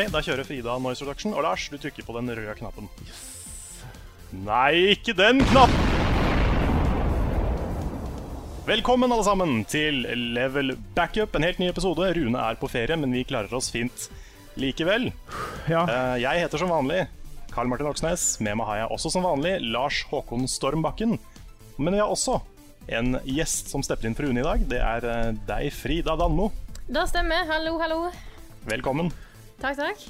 Ok, da kjører Frida noise reduction. Og Lars, du trykker på den røde knappen. Yes. Nei, ikke den knappen! Velkommen alle sammen til Level Backup, en helt ny episode. Rune er på ferie, men vi klarer oss fint likevel. Ja. Eh, Jeg heter som vanlig Karl Martin Oksnes. Med meg har jeg også som vanlig Lars Håkon Stormbakken. Men vi har også en gjest som stepper inn for Rune i dag. Det er eh, deg, Frida Danmo. Det stemmer. Hallo, hallo. Velkommen. Takk, takk.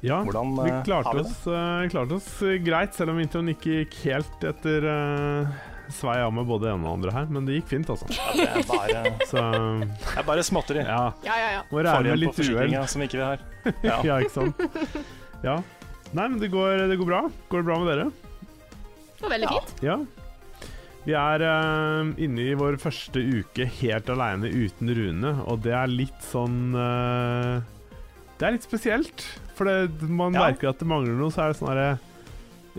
ja. Hvordan, vi eh, klarte oss, eh, klarte oss eh, greit, selv om introen ikke gikk helt etter uh, svei av med både det ene og andre her. Men det gikk fint, altså. Ja, det er bare, Så det er bare småtteri. ja. Ja, ja, ja. Må regne med litt uhell. som ikke vi har. Ja. Ja, ikke sant. Ja. Nei, men det går, det går bra. Går det bra med dere? Det var veldig Ja. fint. Ja. Vi er uh, inne i vår første uke helt aleine uten Rune, og det er litt sånn eh, Det er litt spesielt. For det, man Ja. merker at det mangler noe, så er det sånn herre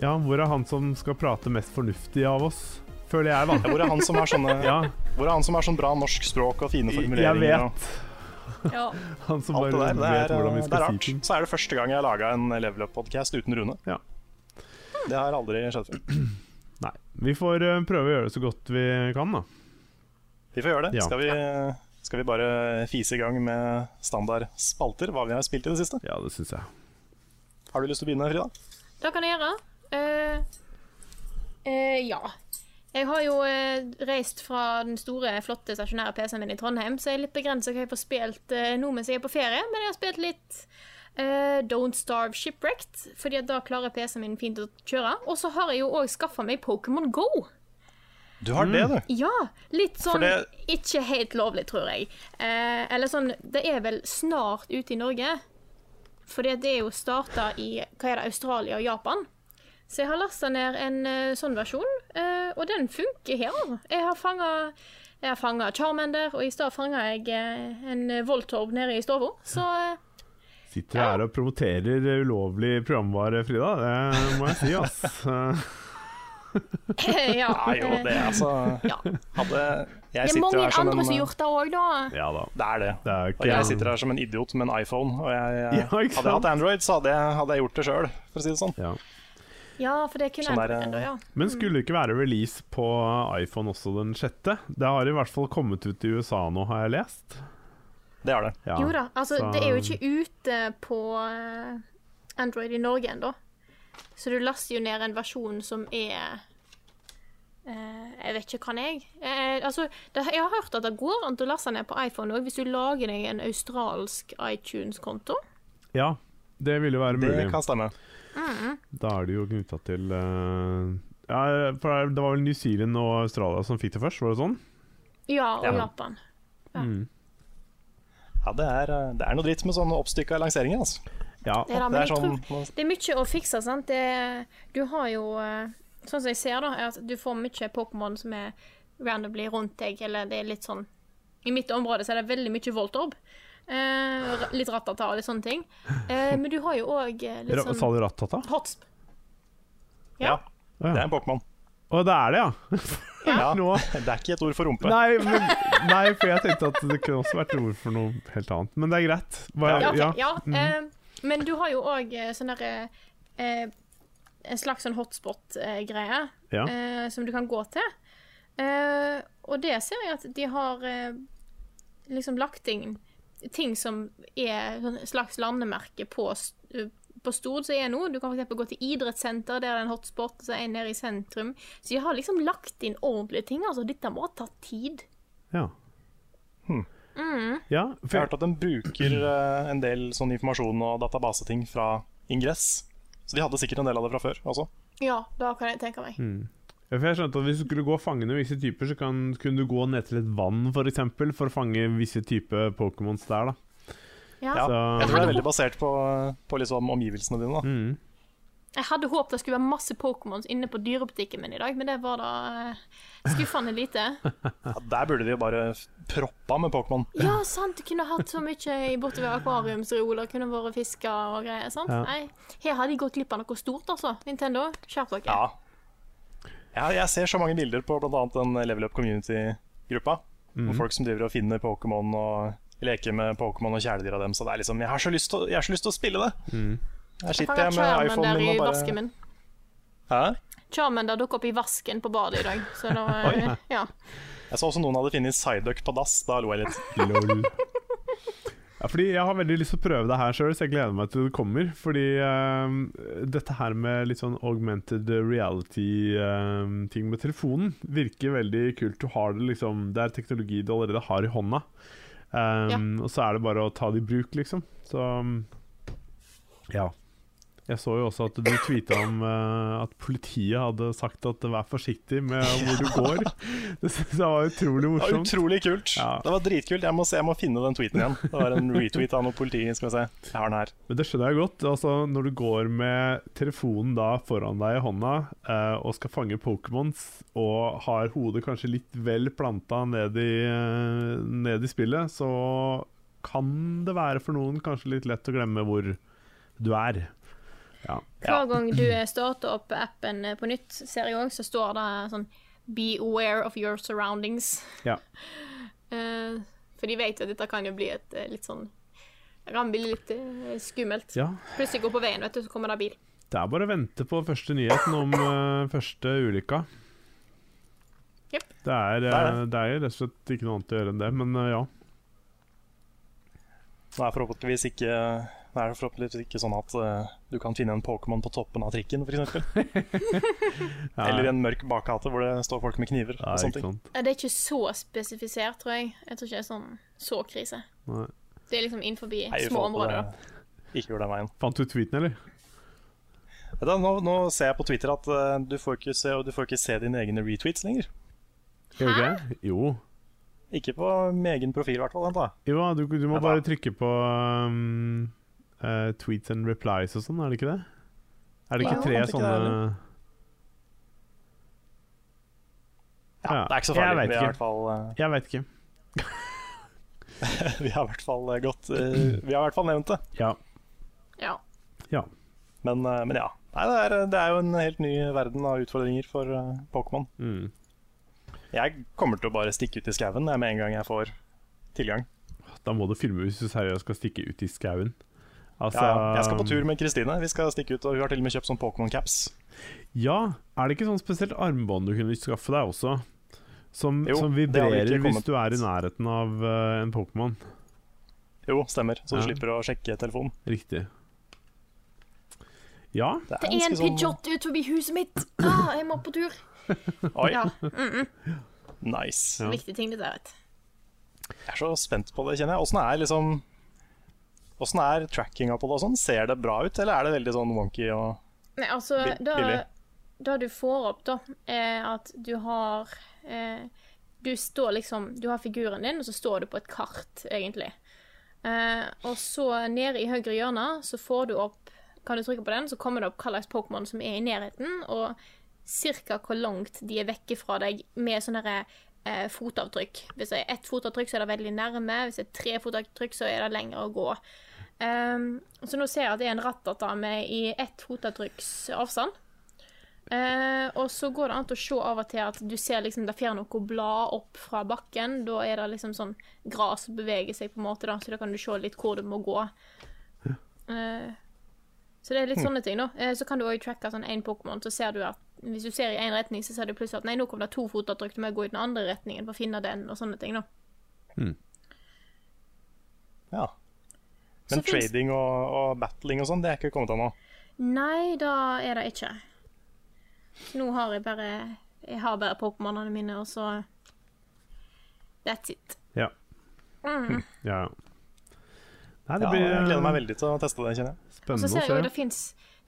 Ja, hvor er han som skal prate mest fornuftig av oss? Føler jeg, da. Ja, Hvor er han som har sånne Ja, Hvor er han som har sånn bra norsk språk og fine formuleringer? Jeg vet. Ja. Han som bare der. Vet er, hvordan vi er skal si ting. Så er det første gang jeg har laga en Level Up-podkast uten Rune. Ja. Det har aldri skjedd før. Nei. Vi får eh, prøve å gjøre det så godt vi kan, da. Vi får gjøre det. Ja. Skal, vi, skal vi bare fise i gang med standard spalter? Hva vi har spilt i det siste? Ja, det syns jeg. Har du lyst til å begynne, Frida? Det kan jeg gjøre. Uh, uh, ja. Jeg har jo uh, reist fra den store, flotte, stasjonære PC-en min i Trondheim, så jeg er litt begrensa hva jeg får spilt nå mens jeg er på ferie. Men jeg har spilt litt eh, Don't Starve Shipwrecked, fordi at da klarer PC-en min fint å kjøre. Og så har jeg jo òg skaffa meg Pokémon Go. Du har det, du. Ja, litt sånn det- ikke helt lovlig, tror jeg. Eh, eller sånn Det er vel snart ute i Norge. Fordi det er jo starta i hva er det, Australia og Japan. Så jeg har lasta ned en eh, sånn versjon, eh, og den funker her. Jeg har fanga jeg har fanga Charmander, og i stad fanga jeg eh, en Voltorb nede i stua. Så eh, Sitter du her og promoterer ulovlig programvare, Frida? Det må jeg si, ass. Eh, ja. Jo, det er altså ja. Hadde Det er mange her som andre en som har gjort det òg, da. Ja da. Det er det. Det er Og jeg sitter her som en idiot med en iPhone. Og jeg, jeg, Ja, hadde jeg hatt Android, så hadde jeg, hadde jeg gjort det sjøl, for å si det sånn. Ja. Ja, for det kunne Sånn jeg enda, ja. Men skulle det ikke være release på iPhone også den sjette? Det har i hvert fall kommet ut i USA nå, har jeg lest. Det er det. Ja. Jo da, altså så- det er jo ikke ute på eh, Android i Norge ennå. Så du laster jo ned en versjon som er eh, Jeg vet ikke kan jeg eh, Altså, det, jeg har hørt at det går an å laste ned på iPhone òg, hvis du lager deg en australsk iTunes-konto. Ja, det ville jo være Det mulig. kan stemme. Da er det jo knytta til uh, Ja, for det var vel New Zealand og Australia som fikk det først, var det sånn? Ja, og Ja. Japan. Ja. Mm. Ja, det er, eh, det er noe dritt med sånne oppstykka lanseringer, altså. Ja. Det er, da, Det er sånn tror det er mye å fikse, sant. Det, du har jo eh, Sånn som jeg ser, da, er at du får mye Pokémon som er randomly rundt deg, eller det er litt sånn I mitt område så er det veldig mye Voltorb. Eh, litt Ratata og litt sånne ting. Eh, men du har jo òg litt sånn Sa du Rattata? Hotsp. Ja, Ja. Det er en Pokémon. Å, det er det, ja? Ja, Nå det er ikke et ord for rumpe. Nei, men, nei, for jeg tenkte at det kunne også vært et ord for noe helt annet. Men det er greit. Bare, Ja, ok, ja. ja. Eh, men du har jo òg sånn derre eh, En slags sånn hotspot-greie Ja. eh, som du kan gå til. Eh, og det ser jeg at de har eh, liksom lagt inn ting som er et slags landemerke på, eh, på Stord som er nå. Du kan f.eks. gå til idrettssenter, der det er en hotspot som er nede i sentrum. Så de har liksom lagt inn ordentlige ting. Altså, dette må ha tatt tid. Ja. Hmm. ja Jeg har hørt at de bruker uh, en del sånn informasjon og databaseting fra Ingress. Så de hadde sikkert en del av det fra før også. Ja, da kan jeg tenke meg. Mm. Ja, For jeg skjønte at Hvis du skulle gå og fange visse typer, så kan, kunne du gå ned til et vann for, eksempel, for å fange visse typer Pokémons der. da Ja. Ja, Så- jeg tror det er veldig basert på, på liksom omgivelsene dine. da mm. Jeg hadde håpet det skulle være masse Pokémons inne på dyrebutikken min i dag, men det var da eh, skuffende lite. Ja, der burde de jo bare proppa med Pokémon. Ja, sant, du kunne hatt så mye i- borte ved akvariumsreoler, kunne vært fiska og greier. sant? Ja. Nei, her har de gått glipp av noe stort, altså. Nintendo, skjerp dere. Ja. ja. Jeg ser så mange bilder på bl.a. den Level Up Community-gruppa. Mm. Hvor folk som driver og finner Pokémon og leker med Pokémon og kjæledyra dem. Så det er liksom, jeg jeg har så lyst til å spille det. Mm. Her Jeg sitter fanga jeg med iPhonen i min og vasken bare min. Hæ? Charmander dukker opp i vasken på badet i dag. Så da, Oi. ja. Jeg så også noen hadde funnet Psyduck på dass. Da lo jeg litt. Lol. Ja, fordi Jeg har veldig lyst til å prøve det her sjøl, så jeg gleder meg til det kommer. Fordi um, dette her med litt sånn augmented reality-ting med telefonen virker veldig kult. Du har det liksom Det er teknologi du allerede har i hånda. Um, Og så er det bare å ta det i bruk, liksom. Så ja. Jeg så jo også at du tweeta om uh, at politiet hadde sagt at 'vær forsiktig med hvor du går'. Det synes jeg var utrolig morsomt. Det var utrolig kult. Ja. Det var dritkult. Jeg må, se, jeg må finne den tweeten igjen. Det var en retweet av noe politi. Skal vi se. Jeg har den her. Men det skjønner jeg godt. Altså, når du går med telefonen da foran deg i hånda uh, og skal fange Pokémons, og har hodet kanskje litt vel planta ned i, uh, ned i spillet, så kan det være for noen kanskje litt lett å glemme hvor du er. Ja. Hver gang du starter opp appen på nytt, ser jeg òg, så står det sånn Be aware of your surroundings. ja. Uh, for de vet jo at dette kan jo bli et eh, litt sånn Det litt eh, skummelt. ja. Plutselig går på veien, vet du, så kommer det bil. Det er bare å vente på første nyheten om uh, første ulykka. Yep. Det er, Det eh, det jo rett og slett ikke noe annet å gjøre enn det, men eh, ja. Det er forhåpentligvis ikke, det er forhåpentligvis ikke sånn at uh, du kan finne en Pokémon på toppen av trikken, f.eks. ja. Eller i en mørk bakgate hvor det står folk med kniver. ja, og sånne ting. Det er ikke så spesifisert, tror jeg. Jeg tror ikke det er sånn så krise. Nei. Det er liksom innenfor små områder. Ikke gjør den veien. Fant du tweeten, eller? Da, nå, nå ser jeg på Twitter at uh, du, får ikke se, du får ikke se dine egne retweets lenger. Hæ? Hæ? Jo. Ikke på min egen profil, i hvert fall. Jo, du, du må Ja, bare trykke på um, eh, tweets and replies og sånn, er det ikke det? Er det ikke Ja, tre jeg fant ikke sånne. Ja, Ja, Det er ikke så jeg farlig. vet Vi har ikke. fall, uh... Jeg vet ikke. vi har i hvert fall eh, gått uh, Vi har i hvert fall nevnt det. Ja. Ja. ja. Men, uh, men ja. Nei, det, er, det er jo en helt ny verden av utfordringer for Pokémon. Mm. Jeg kommer til å bare stikke ut i skauen med en gang jeg får tilgang. Da må du filme hvis du seriøst skal stikke ut i skauen. Altså, Ja, jeg skal på tur med Kristine. Vi skal stikke ut, og Hun har til og med kjøpt sånn Pokémon-caps. Ja, er det ikke sånn spesielt armbånd du kunne skaffe deg også? Som, Jo, som det vibrerer hvis du er i nærheten av uh, en Pokémon. Jo, stemmer. Så du Ja. slipper å sjekke telefonen. Riktig. Ja, Det er en ganske sånn- pidgeot ut forbi huset mitt! Ah, jeg må på tur. Oi, Ja, nice. Ja. Viktig ting, dette. vet Jeg er så spent på det, kjenner jeg. Åssen er liksom Åssen er trackinga på det og sånn? Ser det bra ut, eller er det veldig sånn wonky og Nei, altså, billig. det du får opp, da, er at du har eh, Du står liksom Du har figuren din, og så står du på et kart, egentlig. Eh, og så nede i høyre hjørne så får du opp Kan du trykke på den, så kommer det opp hva slags Pokémon som er i nærheten, og cirka hvor langt de er vekke fra deg med sånne derre eh, fotavtrykk. Hvis det er ett fotavtrykk, så er det veldig nærme. Hvis det er tre fotavtrykk, så er det lenger å gå. Um, så nå ser jeg at det er en rattata med i ett fotavtrykks avstand. Uh, og så går det an å se av og til at du ser liksom det fjerne noe blad opp fra bakken. Da er det liksom sånn gras som beveger seg, på en måte, da, så da kan du se litt hvor du må gå. Uh, så det er litt sånne ting, da. Uh, så kan du òg tracke sånn én Pokémon, så ser du at hvis du ser i én retning, så ser du plutselig at nei, nå kom det to fotavtrykk, du må gå i den andre retningen for å finne den, og sånne ting, da. Ja. Så Men finnes- trading og, og battling og sånn, det er ikke kommet ennå. Nei, da er det ikke. Nå har jeg bare Jeg har bare Pokémonene mine, og så That's it. ja. Mm. ja. Nei, det Ja, jeg gleder meg eh, veldig til å teste det, kjenner jeg. Og så spennende ser å jeg se. det fins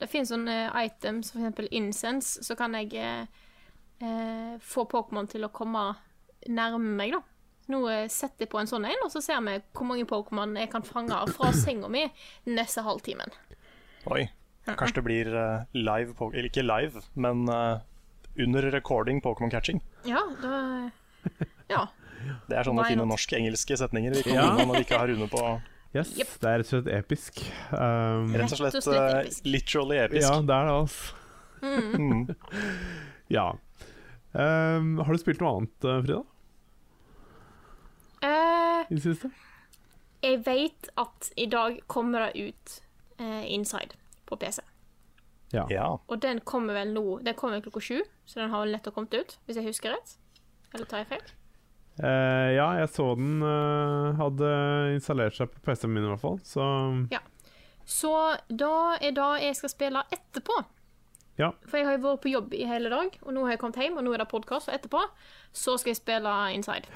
det finnes sånne items, eksempel incense, så kan jeg eh, eh, få Pokémon til å komme nærme meg, da. Nå eh, setter jeg på en sånn en, og så ser vi hvor mange Pokémon jeg kan fange fra senga mi neste halvtimen. Oi. Kanskje det blir eh, live Eller ikke live, men eh, under recording Pokémon catching. Ja, da Ja. Det er sånne fine norsk-engelske setninger vi kan Ja. når vi ikke har Rune på. Yes, yep. det er rett og slett episk. Um, Rett og slett, Rett og slett episk. literally episk. ja, det er det, altså. Mm. Ja. Um, har du spilt noe annet, Frida? Eh, I det siste? jeg vet at i dag kommer det ut uh, Inside på PC. Ja. Ja. Og den kommer vel nå Den kommer klokka sju, så den har vel nettopp kommet ut, hvis jeg husker rett. Eller tar jeg feil? Uh, ja, jeg så den uh, hadde installert seg på PC-en min i hvert fall, så Så da er det jeg skal spille etterpå. ja. For jeg har jo vært på jobb i hele dag, og nå har jeg kommet hjem, og nå er det podkast, og etterpå så skal jeg spille Inside.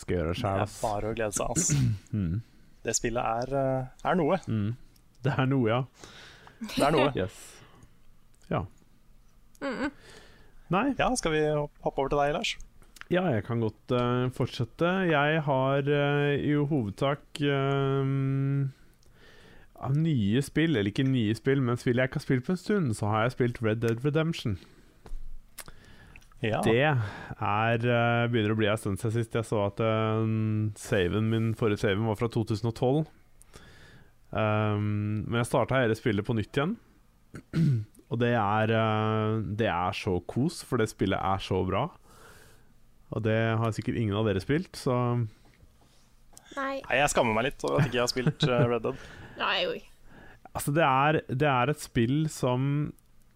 Skal gjøre det Det sjæl, er bare å glede seg, altså. Det spillet er, eh, er noe. Det er noe, ja. Det er noe. Yes. Ja. Nei, Ja, skal vi hoppe over til deg, Lars? ja, jeg kan godt uh, fortsette. Jeg har uh, i hovedsak uh, nye spill, eller ikke nye spill, men spill jeg ikke har spilt på en stund, så har jeg spilt Red Dead Redemption. Ja. Det er eh, begynner å bli en stund siden sist jeg så at uh, saven min forrige saven var fra 2012. Um, men jeg starta hele spillet på nytt igjen. Og det er, uh, det er så kos, for det spillet er så bra. Og det har sikkert ingen av dere spilt, så Nei. Nei, jeg skammer meg litt over at ikke jeg har spilt eh, Red Dead. Nei. Altså, det er, det er et spill som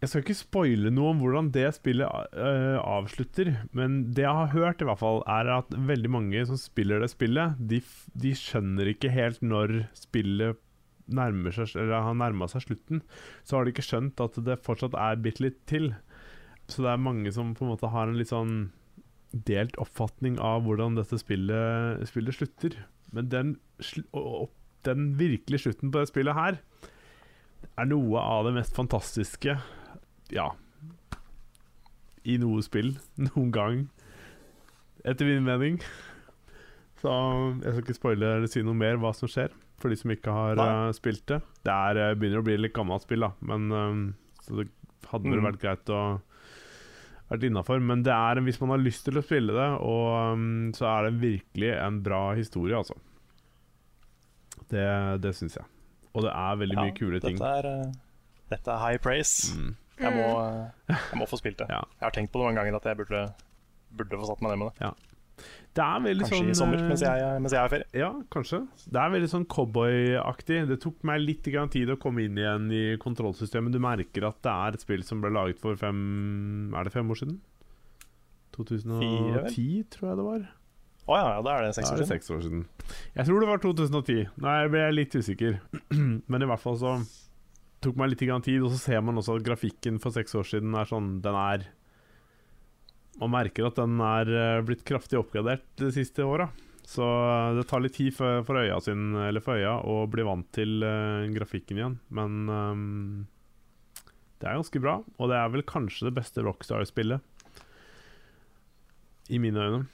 Jeg skal ikke spoile noe om hvordan det spillet uh, avslutter, men det jeg har hørt, i hvert fall, er at veldig mange som spiller det spillet, de, de skjønner ikke helt når spillet nærmer seg Eller har nærma seg slutten. Så har de ikke skjønt at det fortsatt er bitte litt til. Så det er mange som på en måte har en litt sånn delt oppfatning av hvordan dette spillet, spillet slutter. Men den, den virkelige slutten på det spillet her er noe av det mest fantastiske Ja i noe spill noen gang, etter min mening. Så jeg skal ikke spoile eller si noe mer hva som skjer, for de som ikke har eh, spilt det. Det er, eh, begynner å bli litt gammelt spill, da, men um, så det hadde vel Mm. vært greit å vært innafor. Men det er, hvis man har lyst til å spille det, og, um, så er det virkelig en bra historie, altså. Det, det syns jeg. Og det er veldig mye kule ting. Dette er, dette er high praise. Mm. Jeg, må, eh, jeg må få spilt det. Ja. Jeg har tenkt på det mange ganger at jeg burde, burde få satt meg ned med det. Det er Kanskje sånn i sommer, eh, mens jeg, mens jeg er i ferie. Ja, kanskje. Det er veldig sånn cowboyaktig. Det tok meg litt grann tid å komme inn igjen i kontrollsystemet. Du merker at det er et spill som ble laget for fem Er det fem år siden? 2010, tror jeg det var. Å ja, ja, da er det seks er år år siden. Jeg tror det var 2010. Nei, jeg ble litt usikker. Men i hvert fall så tok meg litt tid, og så ser man også at grafikken for seks år siden er sånn Den er Man merker at den er eh, blitt kraftig oppgradert de siste åra. Så eh, det tar litt tid for, for øya sin, eller for øya å bli vant til uh, grafikken igjen. Men um, det er ganske bra, og det er vel kanskje det beste Rockstar-spillet. I mine øyne.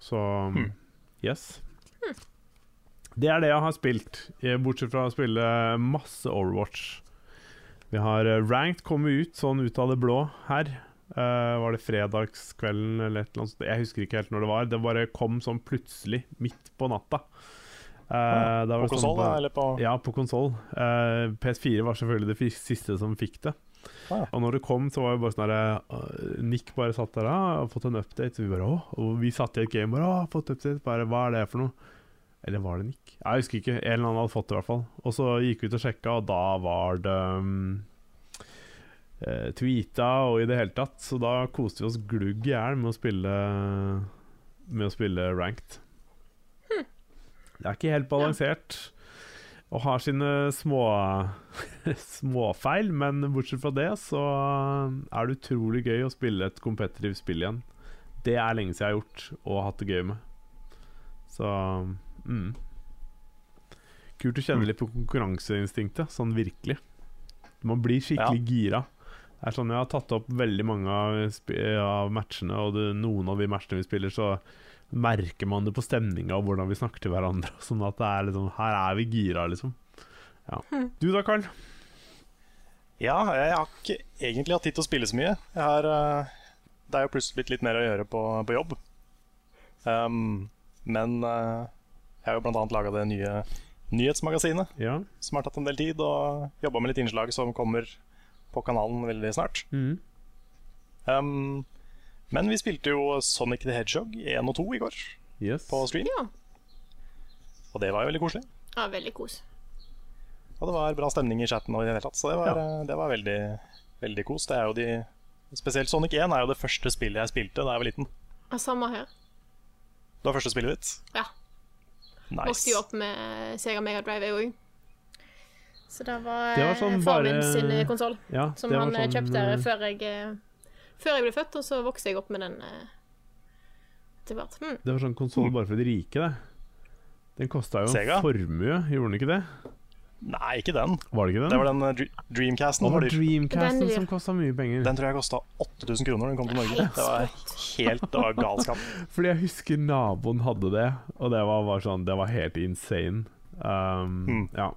Så Hmm. yes. Det er det jeg har spilt, eh, bortsett fra å spille masse Overwatch. Vi har eh, Ranked kommet ut sånn ut av det blå her. Uh, var det fredagskvelden eller et eller annet? Jeg husker ikke helt når det var. Det bare kom sånn plutselig, midt på natta. Uh, ja, På konsoll, sånn eller på ja, på konsoll. PS4 var selvfølgelig det siste som fikk det. Ah, ja. Og når det kom, så var det bare sånn uh, Nick bare satt der ah, og fått en update. Så vi bare åh Og vi satt i et game bare åh, fått update. Bare hva er det for noe? Eller var det Nick? Jeg husker ikke. En eller annen hadde fått det, i hvert fall. Og så gikk vi ut og sjekka, og da var det um, eh, tweeta og i det hele tatt. Så da koste vi oss glugg i hjel med å spille Med å spille ranked. Det er ikke helt balansert og har sine små småfeil, men bortsett fra det så er det utrolig gøy å spille et kompetitivt spill igjen. Det er lenge siden jeg har gjort og hatt det gøy med. Så mm. Kult å kjenne litt på konkurranseinstinktet, sånn virkelig. Man blir skikkelig gira. Det er sånn Jeg har tatt opp veldig mange av, av matchene, og det, noen av de matchene vi spiller, så merker man det på stemninga og hvordan vi snakker til hverandre. Sånn at det er liksom Her er vi gira, liksom. Ja. Du da, Karl? Ja, jeg har ikke egentlig hatt tid til å spille så mye. Jeg har, eh, det er jo plutselig blitt litt mer å gjøre på, på jobb. Um, men eh, jeg har jo annet laga det nye nyhetsmagasinet, Ja. som har tatt en del tid, og jobba med litt innslag som kommer på kanalen veldig snart. Mm. Um, men vi spilte jo Sonic the Hedgehog 1 og 2 i går Yes. på stream. Ja. Og det var jo veldig koselig. Ja, veldig kos. Og det var bra stemning i chatten, og i det hele tatt, så det var, ja. det var veldig, veldig kos. Det er jo de Spesielt Sonic 1 er jo det første spillet jeg spilte da jeg var liten. Ja, samme her. Det var første spillet ditt? Ja. Nice. Vokste jo opp med Sega Mega Drive, òg. Så det var, Det var sånn eh, far min bare- sin konsoll, Ja, som han eh, sånn, kjøpte eh, før jeg, eh, før jeg ble født, og så vokste jeg opp med den eh, etter hvert. Hm. Det var sånn konsoll bare for de rike, det. Den kosta jo en formue, gjorde den ikke det? Nei, ikke den. Var det ikke den? Det var den eh, Dreamcasten. det var. Dreamcasten Den som kosta mye penger. Den tror jeg kosta 8000 kroner da den kom til Norge. Det var helt det var galskap. Fordi jeg husker naboen hadde det, og det var, var sånn Det var helt insane. Um, Mm. Ja.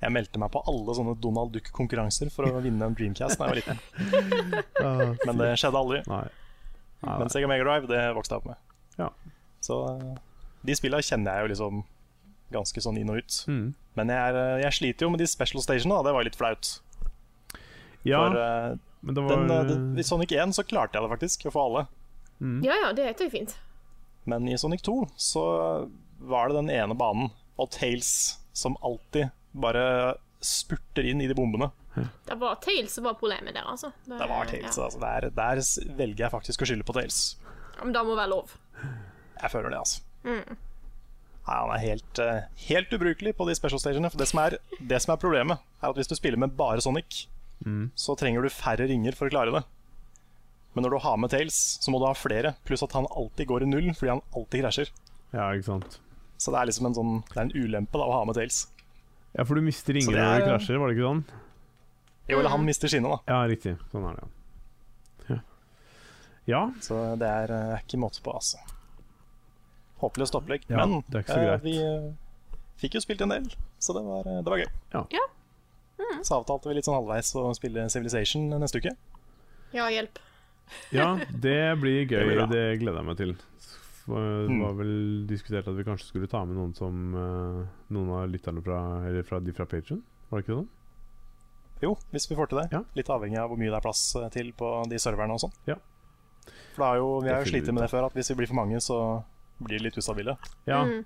Jeg meldte meg på alle sånne Donald Duck-konkurranser for å vinne en Dreamcast da jeg var liten. Uh, Men det skjedde aldri. Nei. Nei, Men Sega Mega Drive, det vokste jeg opp med. Ja. Så eh, de spillene kjenner jeg jo liksom ganske sånn inn og ut. Mm. Men jeg, er, eh, jeg sliter jo med de special stationene, da. Det var litt flaut. Ja, For uh, men det var den, uh, i Sonic 1 så klarte jeg det faktisk, å få alle. mm. Ja ja, det er jo fint. Men i Sonic 2 så var det den ene banen, og Tails som alltid bare spurter inn i de bombene. Det var Tails som var problemet der, altså. Det var Tails. Ja. Altså. Der, der velger jeg faktisk å skylde på Tails. Ja, Men det må være lov. Jeg føler det, altså. Mm. Nei, han er helt, eh, helt ubrukelig på de special stagene. For det som, er, det som er problemet, er at hvis du spiller med bare Sonic, Mm. så trenger du færre ringer for å klare det. Men når du har med Tails, så må du ha flere. Pluss at han alltid går i null fordi han alltid krasjer. ja, ikke sant. Så det er liksom en sånn Det er en ulempe da å ha med Tails. Ja, for du mister ringer når du er- krasjer, var det ikke sånn? Jo, eller han mister skinnet, da. Ja, riktig. Sånn er det, ja. ja. Så det er eh, ikke måte på, altså. Håpløst opplegg. Ja, Men det er ikke så eh, vi eh, fikk jo spilt en del, så det var, eh, det var gøy. Ja. Ja. Så avtalte vi litt sånn halvveis å spille Civilization neste uke. Ja, hjelp. ja det blir gøy. Det blir. Det gleder jeg meg til. Det Mm. var vel diskutert at vi kanskje skulle ta med noen som eh, Noen av lytterne fra, eller fra de fra Patreon Var det ikke sånn? Jo, hvis vi får til det. Ja. Litt avhengig av hvor mye det er plass eh, til på de serverne og sånn. Ja. For det er jo, vi har jo slitt med det før, at hvis vi blir for mange, så blir litt ustabile. Ja, Mm.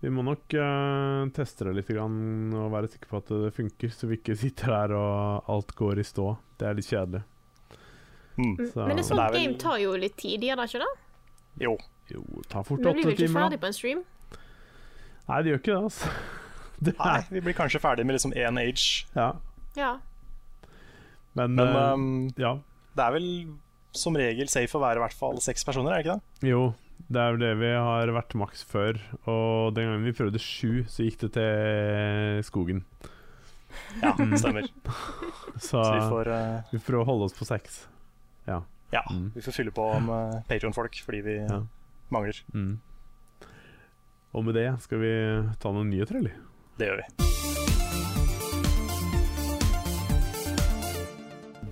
vi må nok uh, teste det litt grann, og være sikre på at det funker, så vi ikke sitter der og alt går i stå. Det er litt kjedelig. Mm. Mm. Så- Men det er sånn det er vel- game tar jo litt tid, gjør det ikke det? Jo. Jo, ta fort Vi blir vi ikke timer, ferdig på en stream. Nei, det gjør ikke det, altså. Det Nei, er, vi blir kanskje ferdig med liksom én age. ja. Ja. Men, Men eh, um, ja. det er vel som regel safe å være i hvert fall seks personer, er det ikke det? Jo, det er jo det vi har vært maks før. Og den gangen vi prøvde sju, så gikk det til skogen. Ja, Mm. stemmer. Så, Så vi får, uh, vi prøver å holde oss på seks. ja, Mm. vi får fylle på med Patreon-folk fordi vi Ja. mangler. Mm. Og med det skal vi ta noen nyheter, eller? Det gjør vi.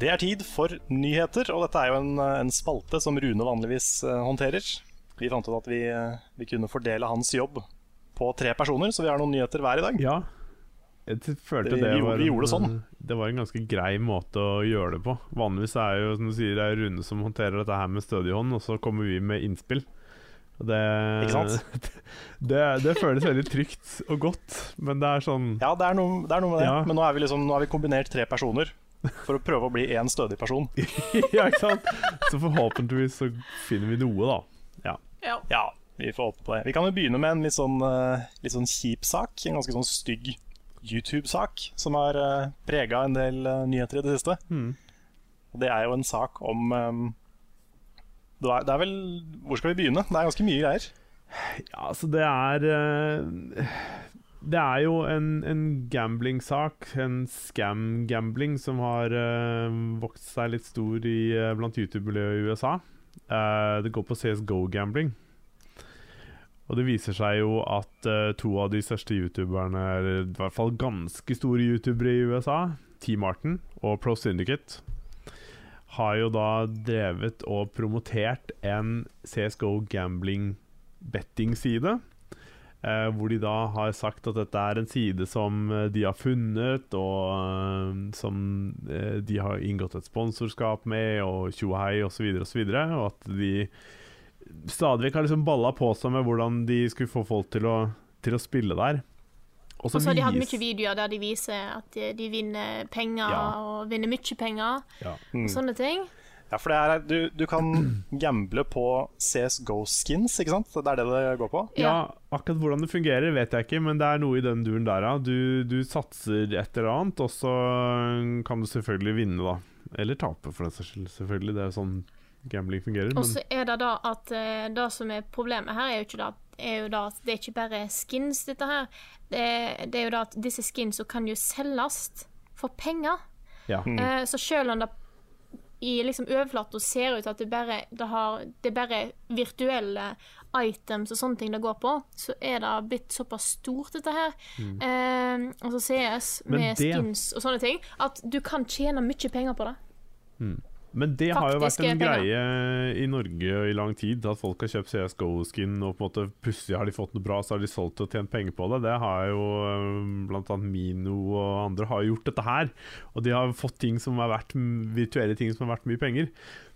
Det er tid for nyheter, og dette er jo en, en spalte som Rune vanligvis eh, håndterer. Vi fant ut at vi, eh, vi kunne fordele hans jobb på tre personer, så vi har noen nyheter hver i dag. Ja. Jeg følte det gjorde- var vi gjorde det sånn. Det var en ganske grei måte å gjøre det på. Vanligvis er jo som du sier, det er Rune som håndterer dette her med stødig hånd, og så kommer vi med innspill. Det, det, det føles veldig trygt og godt, men det er sånn Ja, det er noe, det er noe med det, Ja. men nå, er vi liksom, nå har vi kombinert tre personer for å prøve å bli én stødig person. Ja, ikke sant? Så forhåpentligvis så finner vi noe, da. Ja. ja. Vi får håpe på det. Vi kan jo begynne med en litt sånn, eh, litt sånn kjip sak. En ganske sånn stygg YouTube-sak som har uh, prega en del eh, nyheter i det siste. Mm. Og det er jo en sak om eh, det, er, det er vel Hvor skal vi begynne? Det er ganske mye greier. Ja, altså det er eh, Det er jo en, en gambling-sak, en scam-gambling, som har eh, vokst seg litt stor i, eh, blant YouTube-miljøet i USA. Eh, det går på CSGO-gambling. Og det viser seg jo at eh, to av de største youtuberne, eller i hvert fall ganske store youtubere i USA, T. Martin og Pro Syndicate, har jo da drevet og promotert en CSGO gambling betting-side. Eh, hvor de da har sagt at dette er en side som eh, de har funnet, og eh, som eh, de har inngått et sponsorskap med, og tjohei osv., og, så videre, og at de stadig vekk har liksom balla på seg med hvordan de skulle få folk til å til å spille der. Og så har de hatt mye videoer der de viser at de, de vinner penger, ja. og vinner mye penger, ja. og sånne ting. Ja, for er, du, du, kan gamble på CSGO-skins, ikke sant? Det er det det går på? Ja, akkurat hvordan det fungerer vet jeg ikke, men det er noe i den duren der, ja. Du, du satser et eller annet, og så kan du selvfølgelig vinne, da. Eller tape, for den saks skyld. Selvfølgelig. Det er sånn gambling fungerer. Og så er det da at uh, det som er problemet her, er jo ikke da er jo da at det er ikke bare skins, dette her. Det, det er jo da at disse skinsa kan jo selges for penger. Ja. Mm. Uh, så selv om det i liksom overflata ser ut at det bare, det, har, det bare virtuelle items og sånne ting det går på, så er det blitt såpass stort, dette her. Mm. Eh, altså CS med det... skins og sånne ting, at du kan tjene mye penger på det. Mm. Men det har jo vært en greie i Norge i lang tid, at folk har kjøpt CSGO-skin, og på en måte plutselig har de fått noe bra, så har de solgt og tjent penger på det. Det har jo eh, bl.a. Mino og andre har gjort dette her. Og de har fått ting som er verdt, virtuelle ting som har vært mye penger.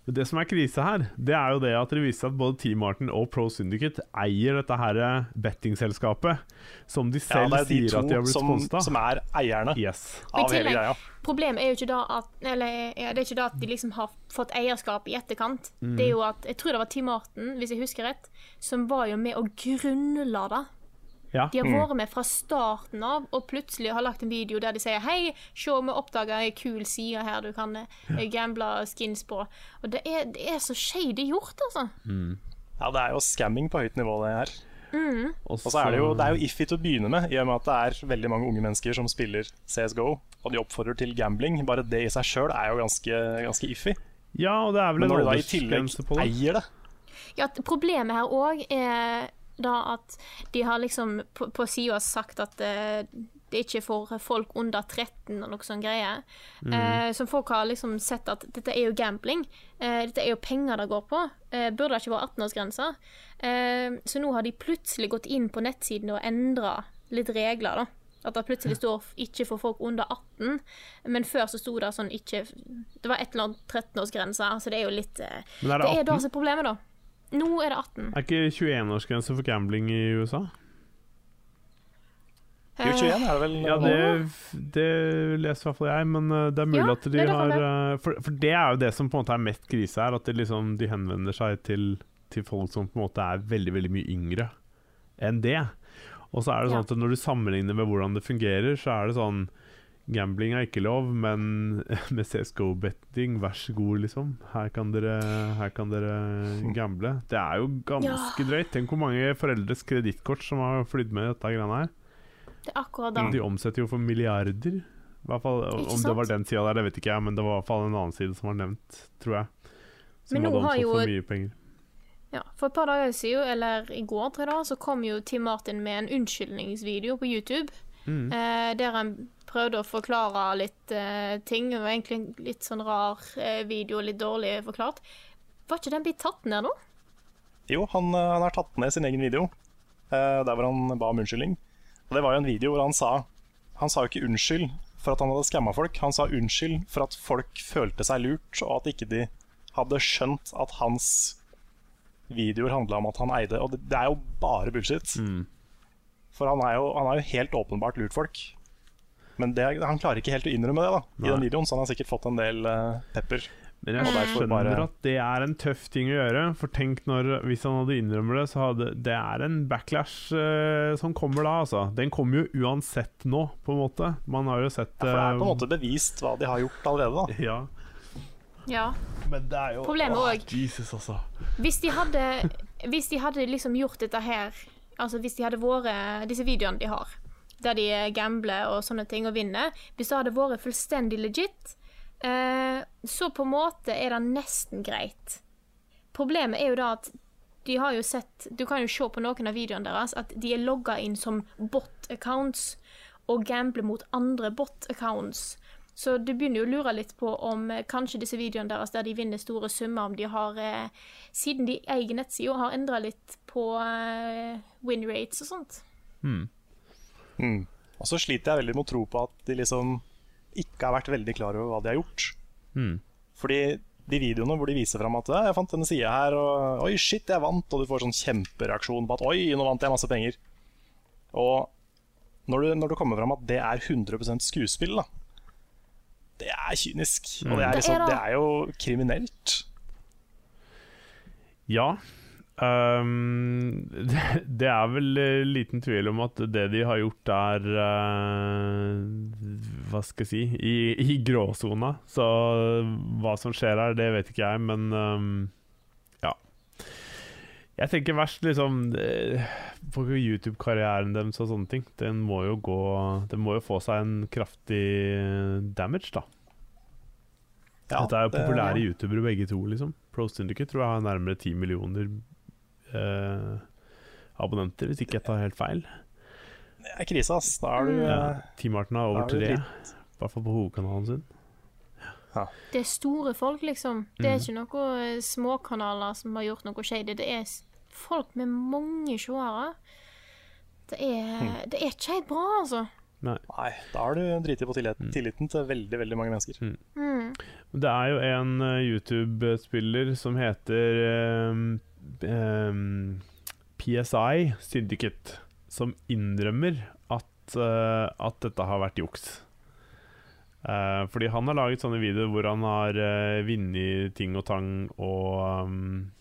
Det som er krise her, det er jo det at det viser at både Team Martin og Pro Syndicate eier dette her bettingselskapet, som de selv ja, de sier at de har blitt sponsa. Som er eierne yes. av hele greia. Problemet er jo ikke da at Eller ja, det er ikke da at de liksom har fått eierskap i etterkant. Mm. Det er jo at Jeg tror det var Team Martin, hvis jeg husker rett, som var jo med å grunnla det. Ja. De har mm. vært med fra starten av, og plutselig har lagt en video der de sier Hei, se, vi oppdaga ei kul side her du kan ja. gamble skins på. Og det er, det er så shady gjort, altså. Mm. Ja, det er jo scamming på høyt nivå, det her. Mm. Og så er det, jo, det er jo iffy til å begynne med, i og med at det er veldig mange unge mennesker som spiller CSGO, og de oppfordrer til gambling. Bare det i seg sjøl er jo ganske, ganske iffy. Ja, og det er vel Men når du da i tillegg eier det Ja, Problemet her òg er da at de har liksom på, på sida sagt at uh, det er ikke for folk under 13 og noe sånn greie. Mm. Uh, som folk har liksom sett at dette er jo gambling. Uh, dette er jo penger det går på. burde det ikke være 18-årsgrense. så nå har de plutselig gått inn på nettsiden og endra litt regler, da. At det plutselig står 'ikke for folk under 18', men før så sto det sånn ikke Det var et eller annet 13-årsgrense, så det er jo litt Det er det, det er da som er problemet, da. Nå er det 18. Er ikke 21-årsgrense for gambling i USA? Jo, 21 er det vel Ja, det, det leser i hvert fall jeg, men eh, det er mulig ja, at de har eh, for, for, det er jo det som på en måte er mest krise her, at de, liksom, de henvender seg til, til, folk som på en måte er veldig, veldig mye yngre enn det. Og så er det sånn at når du sammenligner med hvordan det fungerer, så er det sånn Gambling er ikke lov, men med CSGO-betting, vær så god, liksom. Her kan dere, her kan dere gamble. Det er jo ganske ja. drøyt. Tenk hvor mange foreldres kredittkort som har flydd med i dette greiene her. Det er akkurat da. De omsetter jo for milliarder. Fall, om det var den sida der, det vet ikke jeg, men det var i hvert fall en annen side som var nevnt, tror jeg. Som hadde omsatt jo, for mye penger. Ja, For et par dager siden, eller i går, tror jeg, da, så kom jo Tim Martin med en unnskyldningsvideo på YouTube. Mm. Eh, der han prøvde å forklare litt eh, ting. Det var egentlig en litt sånn rar eh, video, litt dårlig forklart. Var ikke den blitt tatt ned nå? Jo, han, eh, han, har tatt ned sin egen video, eh, der hvor han ba om unnskyldning. Og Det var jo en video hvor han sa Han sa jo ikke unnskyld for at han hadde skamma folk, han sa unnskyld for at folk følte seg lurt, og at ikke de hadde skjønt at hans videoer handla om at han eide. Og det, det er jo bare bullshit. Mm. For han har jo, jo helt åpenbart lurt folk. Men det, han klarer ikke helt å innrømme det da i den videoen, så han har sikkert fått en del uh, pepper. Men jeg skjønner bare... at det er en tøff ting å gjøre. For tenk når, hvis han hadde innrømmet det, så hadde Det er en backlash uh, som kommer da, altså. Den kommer jo uansett nå, på en måte. Man har jo sett uh, ja, For det er på en måte bevist hva de har gjort allerede, da. Ja. ja. Men det er jo Problemet òg altså. Hvis de hadde Hvis de hadde liksom gjort dette her Altså hvis de hadde vært Disse videoene de har der de gambler og sånne ting og vinner, hvis det hadde vært fullstendig legit, eh, så på en måte er det nesten greit. Problemet er jo da at de har jo sett Du kan jo se på noen av videoene deres at de er logga inn som bot-accounts og gambler mot andre bot-accounts. Så du begynner jo å lure litt på om eh, kanskje disse videoene deres der de vinner store summer, om de har eh, Siden de eier nettsida, har endra litt på eh, win rates og sånt. Mm. Mm. Og så sliter jeg veldig med å tro på at de liksom ikke har vært veldig klar over hva de har gjort. Mm. Fordi de videoene hvor de viser fram at 'jeg fant denne sida her', og 'oi, shit, jeg vant', og du får sånn kjempereaksjon på at 'oi, nå vant jeg masse penger'. Og når du, når du kommer fram at det er 100% skuespill, da Det er kynisk. Og det er, Det er liksom, det. det er jo kriminelt. Ja. Um, det, det er vel eh, liten tvil om at det de har gjort, er uh, Hva skal jeg si i, i gråsona. Så hva som skjer her, det vet ikke jeg, men ehm, ja. Jeg tenker verst liksom For på YouTube-karrieren deres og sånne ting. Den må jo gå Den må jo få seg en kraftig damage, da. Ja, Dette er jo det- populære youtubere begge to, liksom. Pro Syndicate tror jeg har nærmere ti millioner eh, abonnenter, hvis ikke jeg tar helt feil. Det er krise, ass. Da er du. Ja. eh, Team Martin har over er tre, i hvert fall på hovedkanalen sin. Det er store folk, liksom. Det er Mm. ikke noen eh, småkanaler som har gjort noe shady. Det er folk med mange seere. Det Mm. det er ikke helt bra, altså. Nei, da har du driti på tilliten, Mm. tilliten til veldig, veldig mange mennesker. Mm. Det er jo en uh, YouTube-spiller som heter um, um, PSI Syndicate, som innrømmer at, uh, at dette har vært juks. Uh, fordi han har laget sånne videoer hvor han har uh, vunnet ting og tang og um, eh,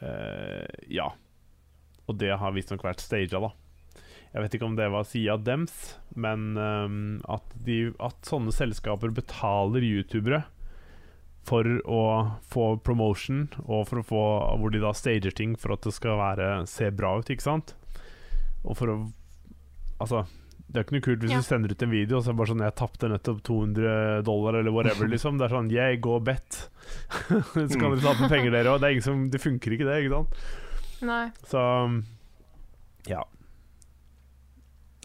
Ja. Og det har visstnok vært staged, da. Jeg vet ikke om det var sida dems, men um, at, de, at sånne selskaper betaler youtubere for å få promotion, og for å få hvor de da stager ting for at det skal være, se bra ut, ikke sant? Og for å Altså, det er ikke noe kult hvis Ja. du sender ut en video og så er det bare sånn 'Jeg tapte nettopp 200 dollar', eller whatever, liksom. Det er sånn 'Jeg gå bet'. så kan dere tape penger, dere òg. Det, det funker ikke, det, ikke sant? Nei. Så ja.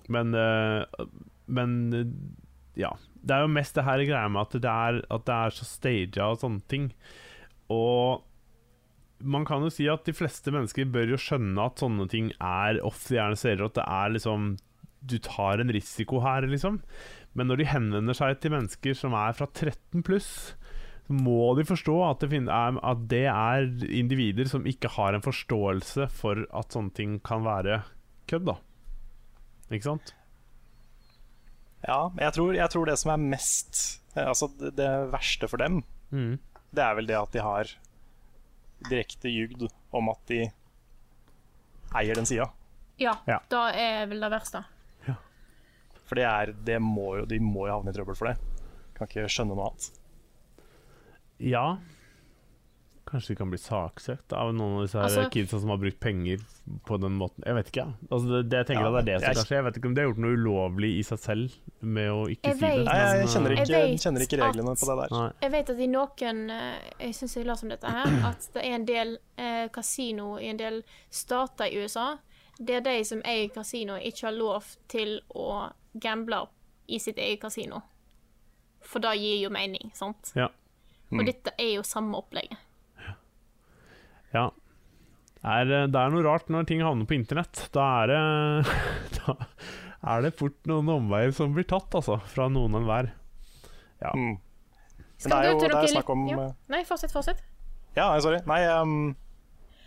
Men eh, Men eh, ja. Det er jo mest det her greia med at det er, at det er så staged og sånne ting. Og man kan jo si at de fleste mennesker bør jo skjønne at sånne ting er off the gjerne serier, at det er liksom Du tar en risiko her, liksom. Men når de henvender seg til mennesker som er fra 13 pluss, så må de forstå at det, finner, at det er individer som ikke har en forståelse for at sånne ting kan være kødd, da. Ikke sant? Ja, jeg tror, jeg tror det som er mest eh, Altså det, det verste for dem, Mm. det er vel det at de har direkte ljugd om at de eier den sida. Ja, Ja. da er vel det verste. For det er, det må jo, de må jo havne i trøbbel for det. Kan ikke skjønne noe annet. Ja. Kanskje de kan bli saksøkt av noen av disse Altså- kidsa som har brukt penger på den måten. Jeg vet ikke. Altså, det, det, jeg tenker Ja, at det er det som jeg- kan skje. Jeg vet ikke om de har gjort noe ulovlig i seg selv med å ikke Jeg si det. Nei, jeg kjenner uh, ikke, Jeg vet kjenner ikke reglene at- på det der. Nei. Jeg vet at i noen eh, Jeg syns jeg leste om dette her, at det er en del eh, kasino i en del stater i USA der de som eier kasino, ikke har lov til å gamble i sitt eget kasino. For det gir jo mening, sant? Ja. Mm. Og dette er jo samme opplegget. ja. Er, eh, det er noe rart når ting havner på internett. Da er det Da er det fort noen omveier som blir tatt, altså. Fra noen enhver. Ja. Mm. Skal det er du jo det er snakk om ja. eh, Nei, fortsett, fortsett. Ja, sorry. Nei, um,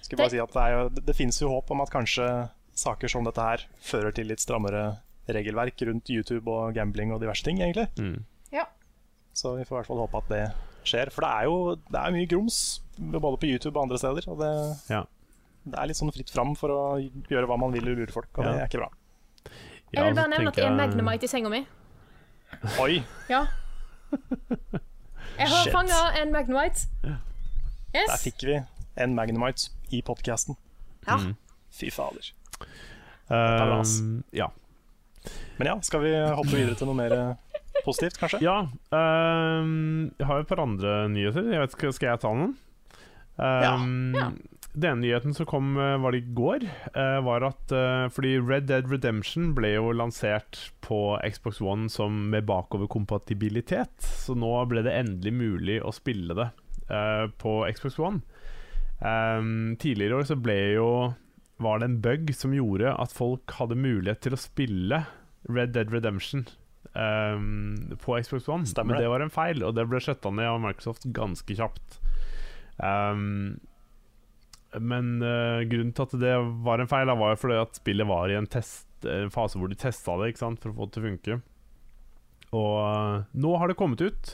skal bare Det- si at det, er jo, det, det finnes jo håp om at kanskje saker som dette her fører til litt strammere regelverk rundt YouTube og gambling og diverse ting, egentlig. Mm. Ja. Så vi får i hvert fall håpe at det skjer. For det er jo det er mye grums, både på YouTube og andre steder. Og det, Ja. det er litt sånn fritt fram for å gjøre hva man vil og lure folk, og det er ikke bra. Jeg vil bare nevne at det er Magnemite i senga mi. Oi! Ja. Jeg har fanga en Magnemite. Der fikk vi en Magnemite i podkasten. Ja. Mm. Fy fader. Eh, ja. Men ja, skal vi hoppe videre til noe mer eh, positivt, kanskje? Ja, Um, jeg har jo et par andre nyheter. Jeg vet Skal jeg ta noen? Um, Ja. Den nyheten som kom, eh, var det i går, uh, var at uh, Fordi Red Dead Redemption ble jo lansert på Xbox One som med bakoverkompatibilitet. Så nå ble det endelig mulig å spille det uh, på Xbox One. Um, tidligere i år så ble jo var det en bug som gjorde at folk hadde mulighet til å spille Red Dead Redemption um, på Xbox One. Stemmer Men det. var en feil, og det ble skjøtta ned av Microsoft ganske kjapt. Um, men uh, grunnen til at det var en feil, da, var jo fordi at spillet var i en test en fase hvor de testa det ikke sant, for å få det til å funke. Og uh, nå har det kommet ut.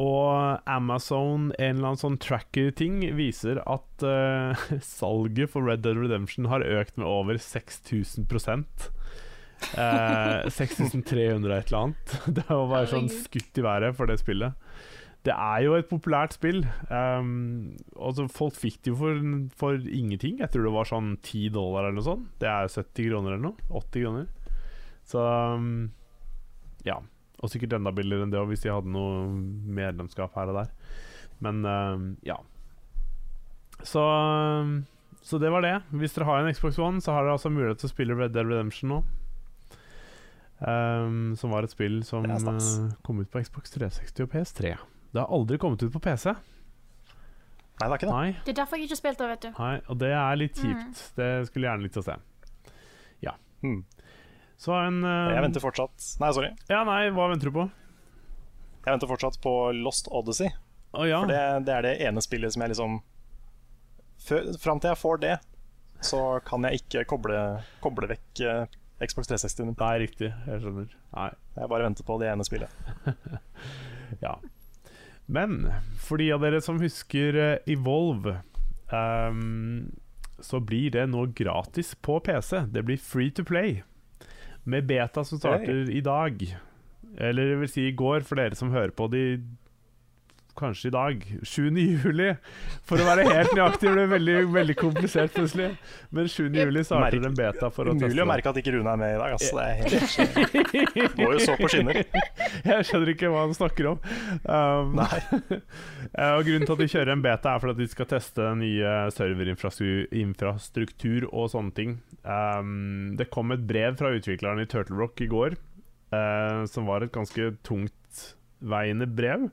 Og Amazon, en eller annen sånn tracker-ting, viser at uh, salget for Red Dead Redemption har økt med over 6000 eh, 6300 et eller annet. Det var bare sånn skutt i været for det spillet. Det er jo et populært spill. Um, altså folk fikk det jo for, for ingenting. Jeg tror det var sånn 10 dollar eller noe sånt. Det er 70 kroner eller noe. 80 kroner. Så um, ja. Og sikkert enda billigere enn det hvis de hadde noe medlemskap her og der. Men um, ja. Så, um, så det var det. Hvis dere har en Xbox One, så har dere altså mulighet til å spille Red Dead Redemption nå. Um, som var et spill som uh, kom ut på Xbox 360 og PS3. Det har aldri kommet ut på PC. Nei, det er ikke det. Nei, Det er derfor jeg ikke spilte det, vet du. nei og det er litt Mm. Det skulle jeg gjerne likt å se. Ja. Hmm. Så en uh, Jeg venter fortsatt Nei, sorry. Ja, nei, hva venter du på? Jeg venter fortsatt på Lost Odyssey. Oh, ja. For det, det er det ene spillet som jeg liksom før- Fram til jeg får det, så kan jeg ikke koble, koble vekk eh, Xbox 360. Nei, riktig. Jeg skjønner. Nei. Jeg bare venter på det ene spillet. Ja. Men for de av dere som husker eh, Evolve, um, så blir det nå gratis på PC. Det blir free to play. Med beta som starter i dag. Eller det vil si i går, for dere som hører på de kanskje i dag. 7. juli. For å være helt nøyaktig det ble veldig, veldig komplisert plutselig. Men 7. juli starter en beta for å teste Umulig å merke at ikke Rune er med i dag. Altså. Det er helt, går jo så på skinner. Jeg skjønner ikke hva han snakker om. Um, Nei. Eh, og Grunnen til at de kjører en beta, er for at de skal teste nye serverinfrastruktur og sånne ting. Um, det kom et brev fra utvikleren i Turtle Rock i går, uh, som var et ganske tungtveiende brev.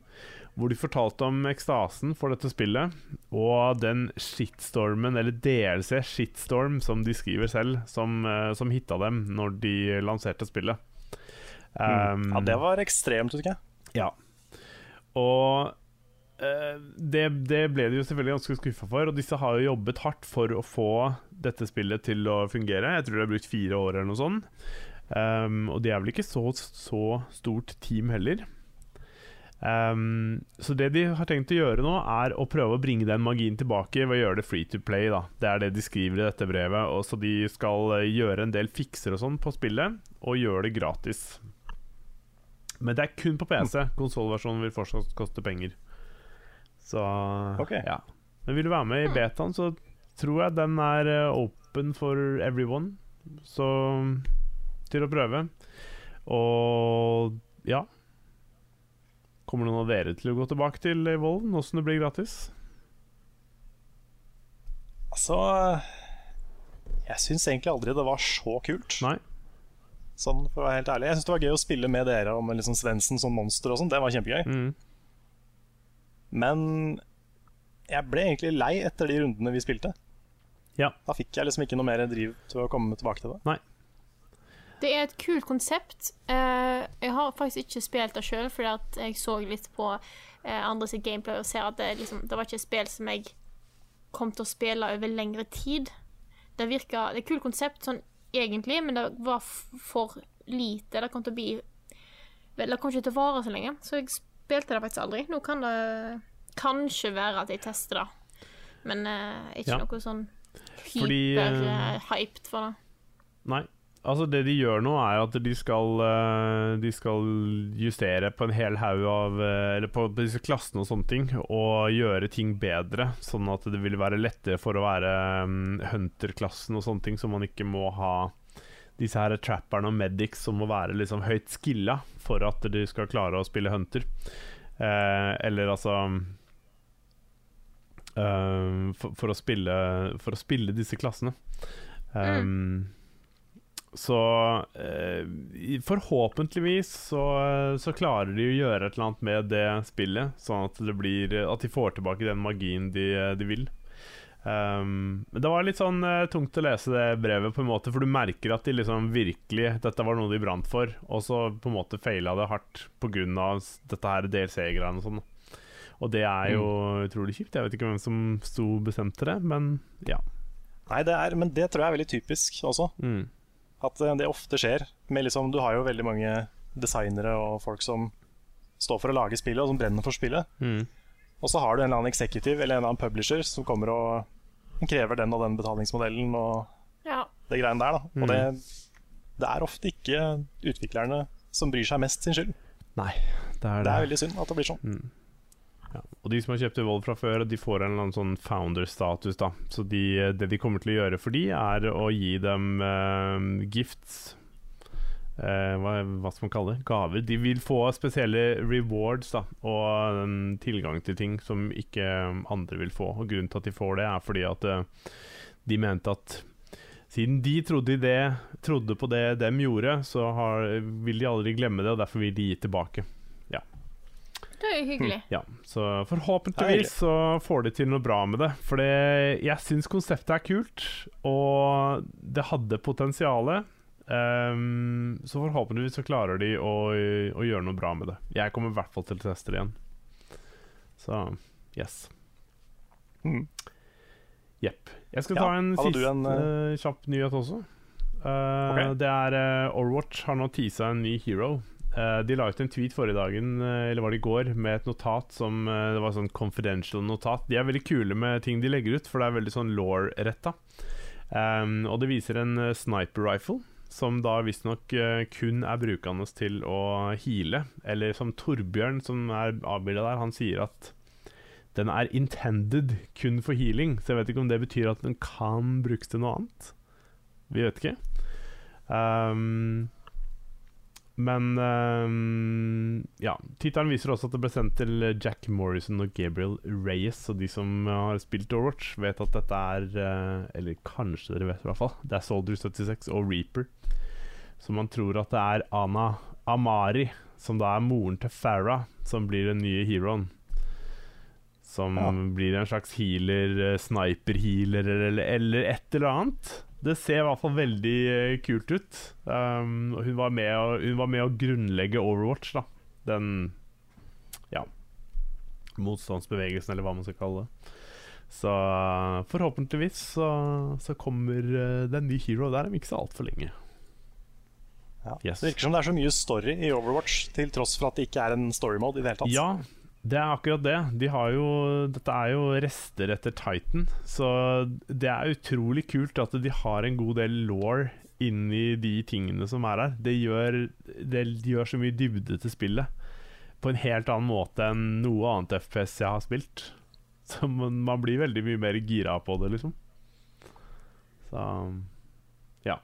Hvor de fortalte om ekstasen for dette spillet, og den shitstormen, eller DLC shitstorm, som de skriver selv, som, eh, som hitta dem når de lanserte spillet. Um, Ja, det var ekstremt, husker jeg. ja. Og uh, det, det ble de jo selvfølgelig ganske skuffa for. Og disse har jo jobbet hardt for å få dette spillet til å fungere. Jeg tror de har brukt fire år eller noe sånt. Um, og de er vel ikke så, så stort team heller. Um, så det de har tenkt å gjøre nå, er å prøve å bringe den magien tilbake ved å gjøre det free to play. da Det er det de skriver i dette brevet. Og så de skal eh, gjøre en del fikser og sånn på spillet, og gjøre det gratis. Men det er kun på PC. Konsollversjonen vil fortsatt koste penger. Så okay. ja. Men vil du være med i betaen, så tror jeg den er eh, open for everyone. Så til å prøve. Og ja Kommer noen av dere til å gå tilbake til Evolve åssen det blir gratis? Altså Jeg syns egentlig aldri det var så kult. Nei? Sånn, for å være helt ærlig Jeg syns det var gøy å spille med dere og med liksom Svendsen som monster og sånn. Det var kjempegøy. Mm. Men jeg ble egentlig lei etter de rundene vi spilte. Ja. Da fikk jeg liksom ikke noe mer driv til å komme tilbake til det. Det er et kult konsept. Eh, jeg har faktisk ikke spilt det sjøl, fordi at jeg så litt på eh, andre sitt gameplay og ser at det, liksom, det var ikke et spill som jeg kom til å spille over lengre tid. Det virka Det er et kult konsept sånn egentlig, men det var for lite. Det kom til å bli det kom ikke til å vare så lenge, så jeg spilte det faktisk aldri. Nå kan det kanskje være at jeg tester det, men eh, ikke Ja. noe sånn hyper-hyped for det. Nei. Altså Det de gjør nå, er at de skal, eh, de skal justere på en hel haug av eh, Eller på disse klassene og sånne ting, og gjøre ting bedre. Sånn at det vil være lettere for å være um, Hunter-klassen og sånne ting, så man ikke må ha disse her trapperne og medics som må være liksom høyt skilla for at de skal klare å spille Hunter. Eh, eller altså eh, for, for, å spille, for å spille disse klassene. Um, Så eh, forhåpentligvis så, så klarer de å gjøre et eller annet med det spillet, sånn at det blir At de får tilbake den magien de, de vil. Um, men det var litt sånn uh, tungt å lese det brevet, på en måte for du merker at de liksom virkelig Dette var noe de brant for, og så på en måte feila det hardt pga. dette her DLC-greiene og sånn. Og det er jo utrolig kjipt. Jeg vet ikke hvem som sto bestemt til det, men ja. Nei, det er, men det tror jeg er veldig typisk også. Mm. At eh, det ofte skjer. Med liksom, du har jo veldig mange designere og folk som står for å lage spillet, og som brenner for spillet. Mm. Og så har du en eller annen executive eller en eller annen publisher som kommer og krever den og den betalingsmodellen og Ja. det greiene der. Da. Mm. Og det, det er ofte ikke utviklerne som bryr seg mest sin skyld. Nei, det er Det det. er veldig synd at det blir sånn. Ja. Og de som har kjøpt Evolve fra før, de får en eller annen sånn founder-status, da. Så de, det de kommer til å gjøre for de, er å gi dem eh, gifts. Eh, hva, hva skal man kalle det? Gaver. De vil få spesielle rewards da, og um, tilgang til ting som ikke andre vil få. Og Grunnen til at de får det, er fordi at uh, de mente at siden de trodde, det, trodde på det dem gjorde, så har, vil de aldri glemme det, og derfor vil de gi tilbake. Det er jo hyggelig. Ja, så forhåpentligvis så får de til noe bra med det. For jeg syns konseptet er kult, og det hadde potensial. Um, så forhåpentligvis så klarer de å, å gjøre noe bra med det. Jeg kommer i hvert fall til å teste det igjen. Så yes. Mm. Jepp. Jeg skal Ja, ta en siste en, uh... kjapp nyhet også. Uh, okay. Det er uh, Overwatch har nå teasa en ny hero. Eh, de la ut en tweet forrige dagen, uh, eller var det i går, med et notat som uh, Det var sånn confidential notat. De er veldig kule med ting de legger ut, for det er veldig sånn law-retta. Um, og det viser en sniper rifle, som da visstnok uh, kun er brukende til å heale. Eller som Torbjørn, som er avbilda der, han sier at den er intended kun for healing. Så jeg vet ikke om det betyr at den kan brukes til noe annet. Vi vet ikke. Um, men um, ja. Tittelen viser også at det ble sendt til Jack Morrison og Gabriel Reyes. Og de som har spilt Overwatch, vet at dette er eh, Eller kanskje dere vet, i hvert fall. Det er Soldier 76 og Reaper. Så man tror at det er Ana Amari, som da er moren til Farah, som blir den nye heroen. Som Ja. blir en slags healer, eh, sniper-healer eller, eller et eller annet. Det ser i hvert fall veldig eh, kult ut. Um, hun, var med å, hun var med å grunnlegge Overwatch, da. Den ja motstandsbevegelsen, eller hva man skal kalle det. Så uh, forhåpentligvis så, så kommer uh, det en ny hero der om ikke så altfor lenge. Ja. Yes. Det virker som det er så mye story i Overwatch, til tross for at det ikke er en story mode i det hele tatt. Ja, det er akkurat det. De har jo, dette er jo rester etter Titan, så det er utrolig kult at de har en god del law inni de tingene som er her. Det gjør, det gjør så mye dybde til spillet på en helt annen måte enn noe annet FPS jeg har spilt. Så man, man blir veldig mye mer gira på det, liksom. Så ja.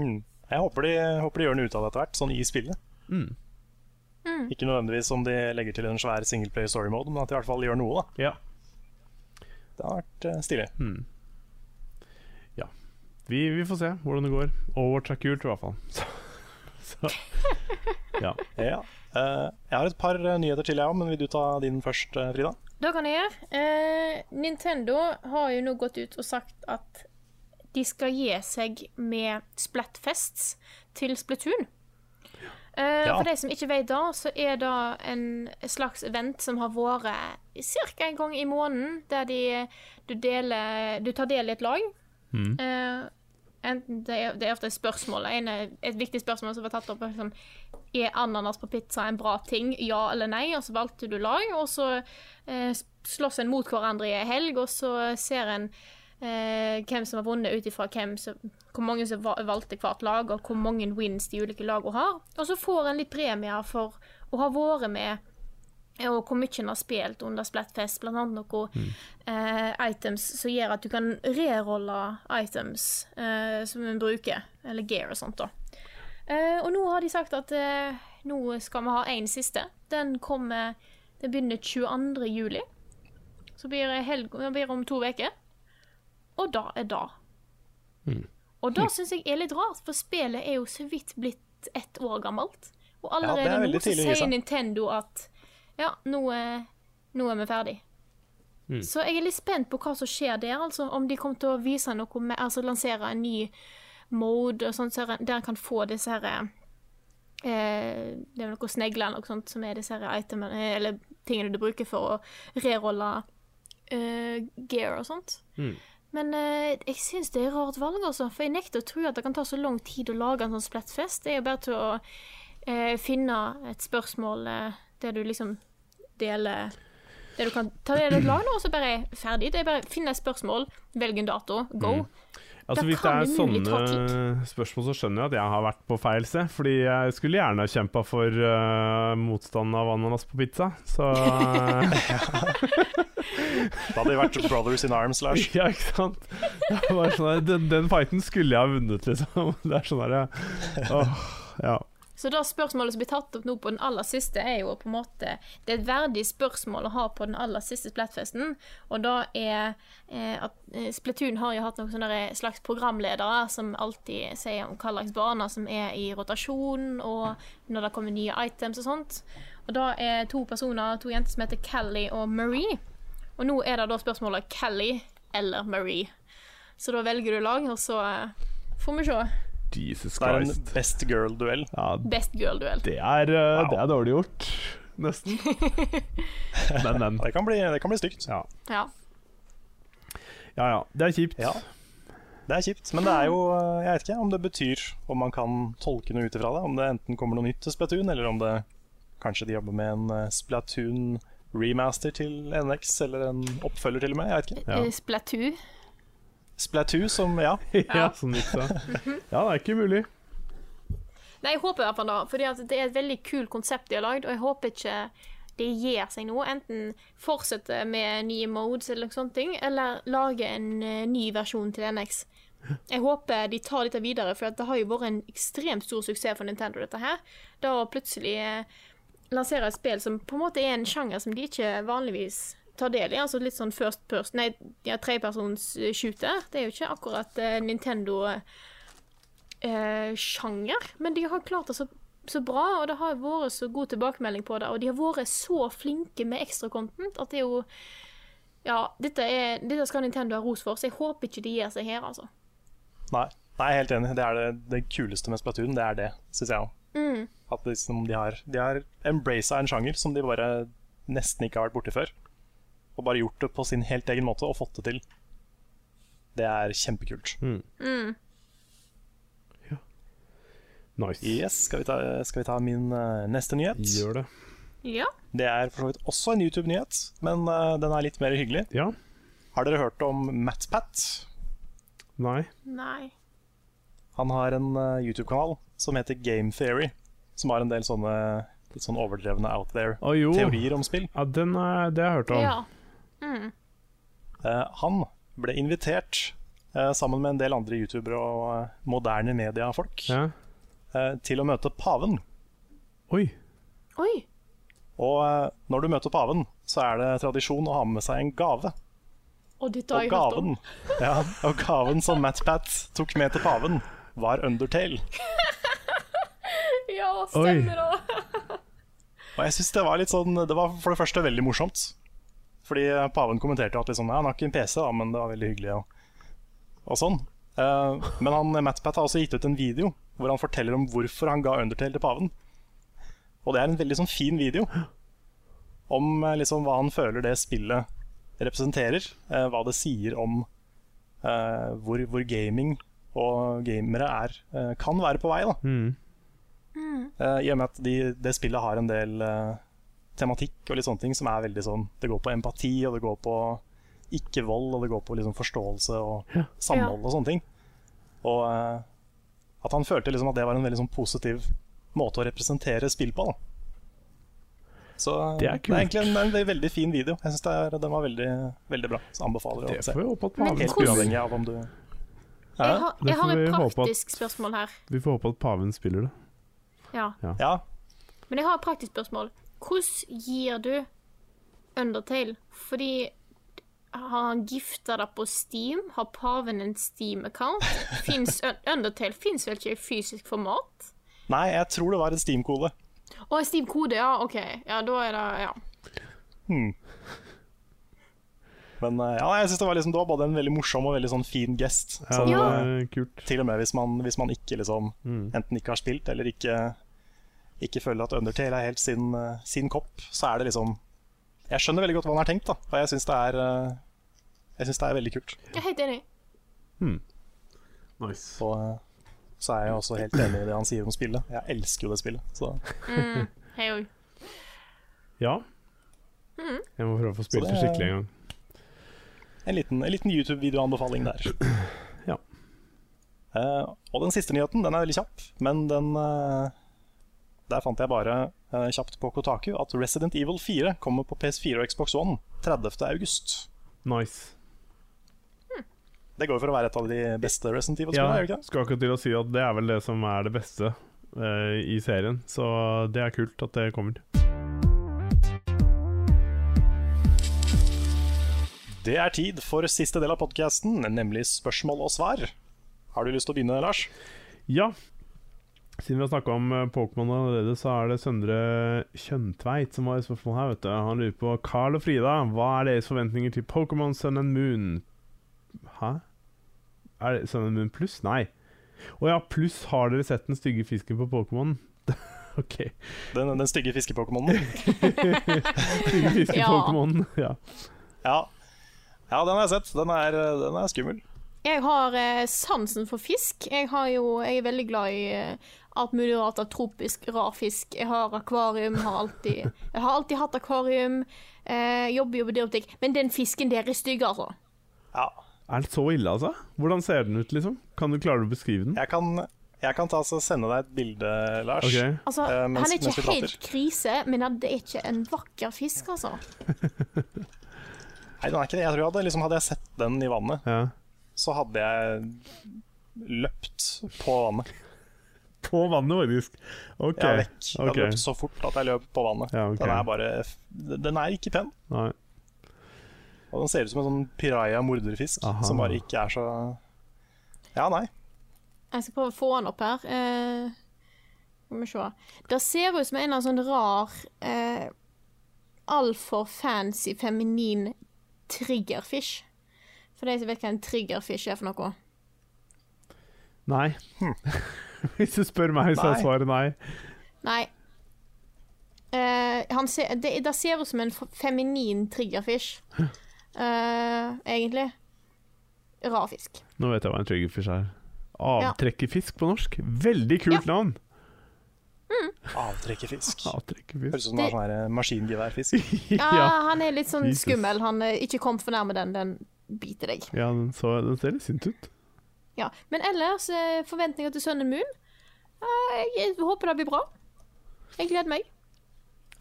Mm. Jeg håper de, håper de gjør noe ut av det etter hvert, sånn i spillet. Mm. Ikke nødvendigvis om de legger til en svær singleplayer story mode, men at de i hvert fall gjør noe. da ja. Det har vært uh, stilig. Mm. Ja. Vi, vi får se hvordan det går. Overwatch er kult, i hvert fall. Så, så ja. Ja. Uh, jeg har et par eh, nyheter til, jeg òg, men vil du ta din først, Frida? Det kan jeg gjøre. Uh, Nintendo har jo nå gått ut og sagt at de skal gi seg med Splatfests til Splatoon. Eh, Ja. For de som ikke vet det, så er det en slags event som har vært ca. en gang i måneden, der de, du, deler, du tar del i et lag. Mm. Eh, enten det, er, det er ofte et spørsmål. En, et viktig spørsmål som var tatt opp, er sånn Er ananas på pizza en bra ting? Ja eller nei? Og så valgte du lag, og så eh, slåss en mot hverandre i helg, og så ser en eh, hvem som har vunnet ut ifra hvor mange som valgte hvert lag, og hvor mange wins de ulike lagene har. Og så får en litt premier for å ha vært med og hvor mye en har spilt under Splatfest, blant annet noen eh, items som gjør at du kan rerolle items eh, som en bruker, eller gear og sånt da. Eh, og nå har de sagt at eh, nå skal vi ha en siste. Den kommer, den begynner 22. juli. Så blir det, helg, blir om to uker. Og da er da. Og da syns jeg er litt rart, for spillet er jo så vidt blitt ett år gammelt. Og allerede ja, nå så sier. Nintendo at ja, nå er, nå er vi ferdig. Så jeg er litt spent på hva som skjer der, altså. Om de kommer til å vise noe med, altså lansere en ny mode og sånt, er- der en kan få disse her eh, Det er noe snegler noe sånt som er disse her itemene, eller tingene du bruker for å rerolle eh, gear og sånt. Mm. Men eh, jeg syns det er rart valg, altså. For jeg nekter å tro at det kan ta så lang tid å lage en sånn splettfest. Det er jo bare til å eh, finne et spørsmål eh, der du liksom deler det du kan ta det et lag, nå, og så bare ferdig. Det er bare finne et spørsmål, velg en dato, go. Altså, Da hvis det er sånne spørsmål, så skjønner jeg at jeg har vært på feil sted. Fordi jeg skulle gjerne kjempa for uh, motstanden av ananas på pizza, så Da hadde de vært brothers in arms, Lars. Ja, ikke sant? Var sånn der, den, den fighten skulle jeg ha vunnet, liksom. Det er sånn derre Åh, ja. Så da spørsmålet som blir tatt opp nå på den aller siste, er jo på en måte Det er et verdig spørsmål å ha på den aller siste Splatfesten, og da er eh, at eh, Splatoon har jo hatt noen sånne slags programledere som alltid sier om hva slags baner som er i rotasjon, og når det kommer nye items og sånt. Og da er to personer, to jenter som heter Kelly og Marie. Og nå er det da spørsmålet Callie eller Marie. Så da velger du lag, og så eh, får vi se. Jesus Det er en best girl-duell. Ja, Best girl-duell. det uh, Wow. det er dårlig gjort. Nesten. Men, men. Det kan bli, det kan bli stygt. Ja. Ja. ja ja, det er kjipt. Ja. Det er kjipt, men det er jo Jeg vet ikke om det betyr om man kan tolke noe ut ifra det. Om det enten kommer noe nytt til Splatoon, eller om det kanskje de jobber med en eh, Splatoon remaster til NX, eller en oppfølger til og med. Jeg vet ikke. Ja. Splatoo Splatoon. Splatoon som Ja, ja, som litt så. Ja, det er ikke umulig. Nei, jeg håper i hvert fall det, fordi at det er et veldig kult konsept de har lagd, og jeg håper ikke det gir seg noe. Enten fortsette med nye modes eller noe sånt, ting, eller lage en eh, ny versjon til NX. Jeg håper de tar dette videre, for det har jo vært en ekstremt stor suksess for Nintendo, dette her. Da plutselig eh, lansere et spill som på en måte er en sjanger som de ikke vanligvis tar del i. Altså litt sånn first person Nei, ja, tredjepersons eh, shooter. Det er jo ikke akkurat uh, Nintendo-sjanger, uh, sjanger, men de har klart det så, så bra, og det har vært så god tilbakemelding på det, og de har vært så flinke med ekstra content at det er jo Ja, dette, er, dette skal Nintendo ha ros for, så jeg håper ikke de gir seg her, altså. Nei, nei helt enig. Det er det, det kuleste med Splatoon. Det er det, syns jeg òg. Mm. At liksom de har, de har embracet en sjanger som de bare nesten ikke har vært borti før. Og bare gjort det på sin helt egen måte og fått det til. Det er kjempekult. Mm. Nice. Yes, Skal vi ta, skal vi ta min uh, neste nyhet? Gjør det. Ja. Det er for så vidt også en YouTube-nyhet, men uh, den er litt mer hyggelig. Ja. Har dere hørt om MatPat? Nei. Nei. Han har en uh, YouTube-kanal som heter Game Theory, som har en del sånne litt sånn overdrevne out there Å jo. teorier om spill. Ja, den er, det har jeg hørt om. Ja. Mm. Eh, han ble invitert eh, sammen med en del andre youtubere og eh, moderne mediefolk Ja. eh, til å møte paven. Oi. Oi. Og eh, når du møter paven, så er det tradisjon å ha med seg en gave. Og Og jeg hørt om. gaven, ja, og gaven som MatPat tok med til paven, var Undertale. Ja, stemmer det. Og jeg synes det var litt sånn Det var for det første veldig morsomt. Fordi paven kommenterte at liksom, ja, han har ikke en PC, da, men det var veldig hyggelig. Og, og sånn. uh, men han, MatPat har også gitt ut en video hvor han forteller om hvorfor han ga Undertale til paven. Og det er en veldig sånn fin video om eh, liksom, hva han føler det spillet representerer. eh, hva det sier om eh, hvor, hvor gaming og gamere er, eh, kan være på vei. da Mm. Uh, I og med at de, det spillet har en del uh, tematikk og litt sånne ting som er veldig sånn Det går på empati, og det går på ikke-vold, og det går på liksom forståelse og Ja. samhold og sånne ting. Og uh, at han følte liksom at det var en veldig sånn positiv måte å representere spill på. Da. Så Det er kult. egentlig en, en veldig, fin video. Jeg synes den var veldig, veldig bra. Så anbefaler Det jeg å se. får vi håpe at paven Helt uavhengig spiller. av om du Jeg har, jeg har et praktisk spørsmål her. Vi får håpe at paven spiller det. Ja. Ja. Men jeg har et praktisk spørsmål. Hvordan gir du Undertale? Fordi har han gifta det på Steam? Har paven en Steam-account? Undertale fins vel ikke i fysisk format? Nei, jeg tror det var en Steam-kode. Å, en Steam-kode, ja. OK. Ja, da er det Ja. Hmm. Men eh, ja, jeg synes det var, liksom, det var både en veldig morsom og veldig sånn fin gest. Ja, Sånn, Ja. er kult. Til og med hvis man, hvis man ikke liksom Mm. enten ikke har spilt eller ikke, ikke føler at Undertale er helt sin, eh, sin kopp, så er det liksom Jeg skjønner veldig godt hva han har tenkt, da. Og jeg syns det er eh, Jeg syns det er veldig kult. Jeg er helt enig. Nice. Og eh, så er jeg også helt enig i det han sier om spillet. Jeg elsker jo det spillet. Så Mm. Ja. Mm. Jeg må prøve å få spilt det det- skikkelig en gang. En liten, liten YouTube-videoanbefaling der. Ja. Uh, og den siste nyheten, den er veldig kjapp, men den uh, Der fant jeg bare uh, kjapt på Kotaku at Resident Evil 4 kommer på PS4 og Xbox One 30. august. Nice. Det går for å være et av de beste Resident Evil-spillene, Ja, ikke skal akkurat til å si at det er vel det som er det beste i serien, så det er kult at det kommer. Det er tid for siste del av podkasten, nemlig spørsmål og svar. Har du lyst til å begynne, Lars? Ja. Siden vi har snakka om eh, Pokémon allerede, så er det Søndre Kjøntveit som har et spørsmål her. vet du Han lurer på Carl og Frida, hva er deres forventninger til Pokémon Sun and Moon? Hæ? Er det Sun and Moon pluss? Nei. Å ja, pluss har dere sett den stygge fisken på Pokémon? OK. Den, den stygge fiskepokémonen. Stygge fiske-Pokémon. Ja. Ja. Ja, den har jeg sett. Den er, den er skummel. Jeg har eh, sansen for fisk. Jeg, har jo, jeg er veldig glad i eh, alt mulig rart av tropisk, rar fisk. Jeg har akvarium, har alltid, jeg har alltid hatt akvarium. Eh, jobber jo på dyrebutikk. Men den fisken der er stygg, altså. Ja. Er det så ille, altså? Hvordan ser den ut, liksom? Kan du klare å beskrive den? Jeg kan, jeg kan ta, så sende deg et bilde, Lars. Okay. Altså, Eh, mens- han er ikke helt krise, men det er ikke en vakker fisk, altså. Nei, den er ikke det. Jeg tror jeg hadde, liksom, hadde jeg sett den i vannet, Ja. så hadde jeg løpt på vannet. På vannet, faktisk. OK. Jeg er vekk. Jeg hadde ok. løpt så fort at jeg løp på vannet. Ja, ok. Den er bare Den er ikke pen. Nei. Og den ser ut som en sånn piraja-morderfisk Aha. som bare ikke er så Ja, nei. Jeg skal prøve å få den opp her. Eh, Skal vi se. Det ser ut som en eller annen sånn rar eh, Altfor fancy, feminin triggerfish. For de som vet hva en triggerfish er for noe. Nei. Hvis du spør meg, så er svaret nei. Nei. Uh, han ser, det, det ser ut som en feminin triggerfish. uh, egentlig. Rar fisk. Nå vet jeg hva en triggerfish er. Avtrekkerfisk på norsk. Veldig kult Ja. navn! Avtrekkerfisk. Avtrekkefisk. Høres ut som det sånn her, eh, maskingeværfisk. Ja, han er litt sånn Jesus. skummel. Han er Ikke kom for nærme den, den biter deg. ja, den, så, den ser litt sint ut. Ja. Men ellers, eh, forventninger til Sønnen Moon? Eh, jeg håper det blir bra. Jeg gleder meg.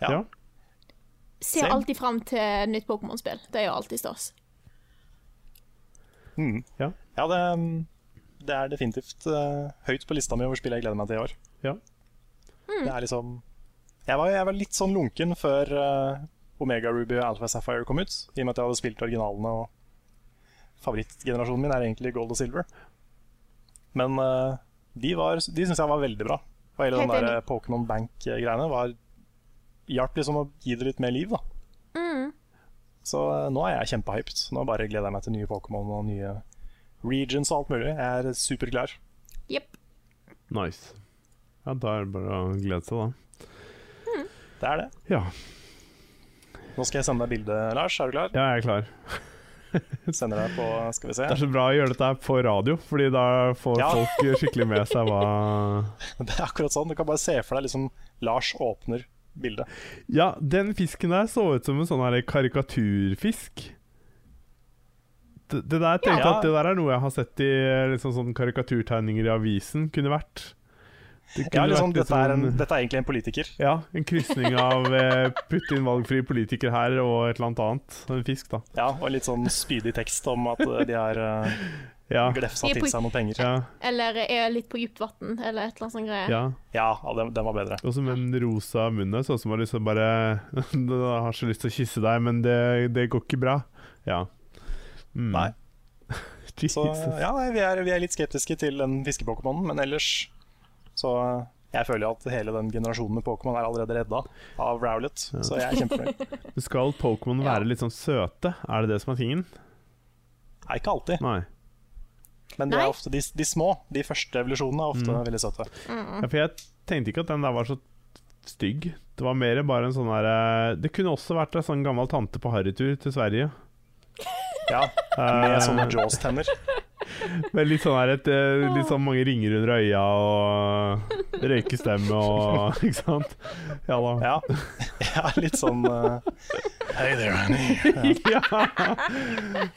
Ja. Ja. Ser Same. alltid fram til nytt Pokémon-spill. Det er jo alltid stas. Mm. Ja. Ja, det, det er definitivt uh, høyt på lista mi over spill jeg gleder meg til i år. Ja. Det er liksom jeg var, jeg var litt sånn lunken før uh, Omega Ruby og Alpha Sapphire kom ut, i og med at jeg hadde spilt originalene, og favorittgenerasjonen min er egentlig Gold og Silver. Men uh, de, var, de syns jeg var veldig bra. Og hele den der eh, Pokémon Bank-greiene var hjalp liksom å gi det litt mer liv, da. Mm. Så uh, nå er jeg kjempehyped. Nå bare gleder jeg meg til nye Pokémon og nye regions og alt mulig. Jeg er superklar. Jepp. Nice. Ja, da er det bare å glede seg, da. Det er det. Ja, Nå skal jeg sende deg bilde, Lars. Er du klar? ja jeg er klar. Sender deg på Skal vi se. Det er så bra å gjøre dette her på radio, Fordi da får Ja. folk skikkelig med seg hva Det er akkurat sånn. Du kan bare se for deg liksom Lars åpner bildet. Ja, den fisken der så ut som en sånn her karikaturfisk. Det, det der tenkte jeg Ja. at det der er noe jeg har sett i liksom sånn karikaturtegninger i avisen kunne vært. Det Ja, liksom, dette, er en, liksom- dette er egentlig en politiker. Ja, en krysning av eh, putte inn valgfri politiker her og et eller annet annet. En fisk, da. Ja, Og litt sånn spydig tekst om at eh, de har eh, Ja. glefsa til seg noen penger. Ja. Eller er litt på dypt vann, eller et eller annet sånt greie. ja. Ja, den, den var bedre. Og som en rosa munn sånn som har liksom bare har så lyst til å kysse deg, men det, det går ikke bra. Ja. Mm. Nei. Så ja, nei, vi er, vi er litt skeptiske til den fiskepokémonen, men ellers så eh, Jeg føler jo at hele den generasjonen med Pokémon er allerede redda av Rowlet, så jeg er kjempefornøyd. Skal Pokémon være litt sånn søte? Er det det som er tingen? Nei, ikke alltid, Nei. men de, er ofte, de, de små, de første evolusjonene, er ofte Mm. veldig søte. Mm. Ja, for jeg tenkte ikke at den der var så stygg. Det var mer bare en sånn derre Det kunne også vært en sånn gammel tante på harrytur til Sverige. Ja, med sånne Jaws-tenner. Med litt sånn her et, eh, litt sånn mange ringer under øya og røykestemme og Ikke sant? Ja da. Ja, ja litt sånn uh, Hey there, honey. Ja.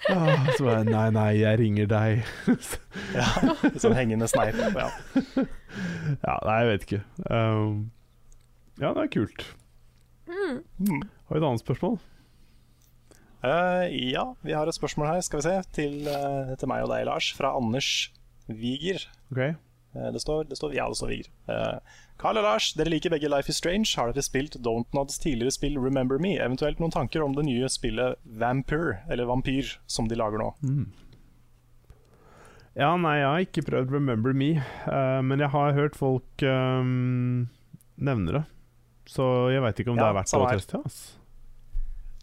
ja. så bare Nei, nei, jeg ringer deg. Ja, sånn hengende sneip. Ja. Ja, nei, jeg vet ikke. Um, ja, det er kult. Mm. Mm. Har vi et annet spørsmål? Eh, ja, vi har et spørsmål her, skal vi se, til, uh, til meg og deg, Lars, fra Anders Viger. Okay. Uh, det, står, det står Ja, det står Viger. Carl og Lars, dere liker begge Life is Strange. Har dere spilt Dontnods tidligere spill Remember Me? Eventuelt noen tanker om det nye spillet Vampyr, eller Vampyr, som de lager nå? Mm. Ja, nei, jeg har ikke prøvd Remember Me, men jeg har hørt folk um, nevne det. Så jeg veit ikke om det Ja, er verdt å teste. ass.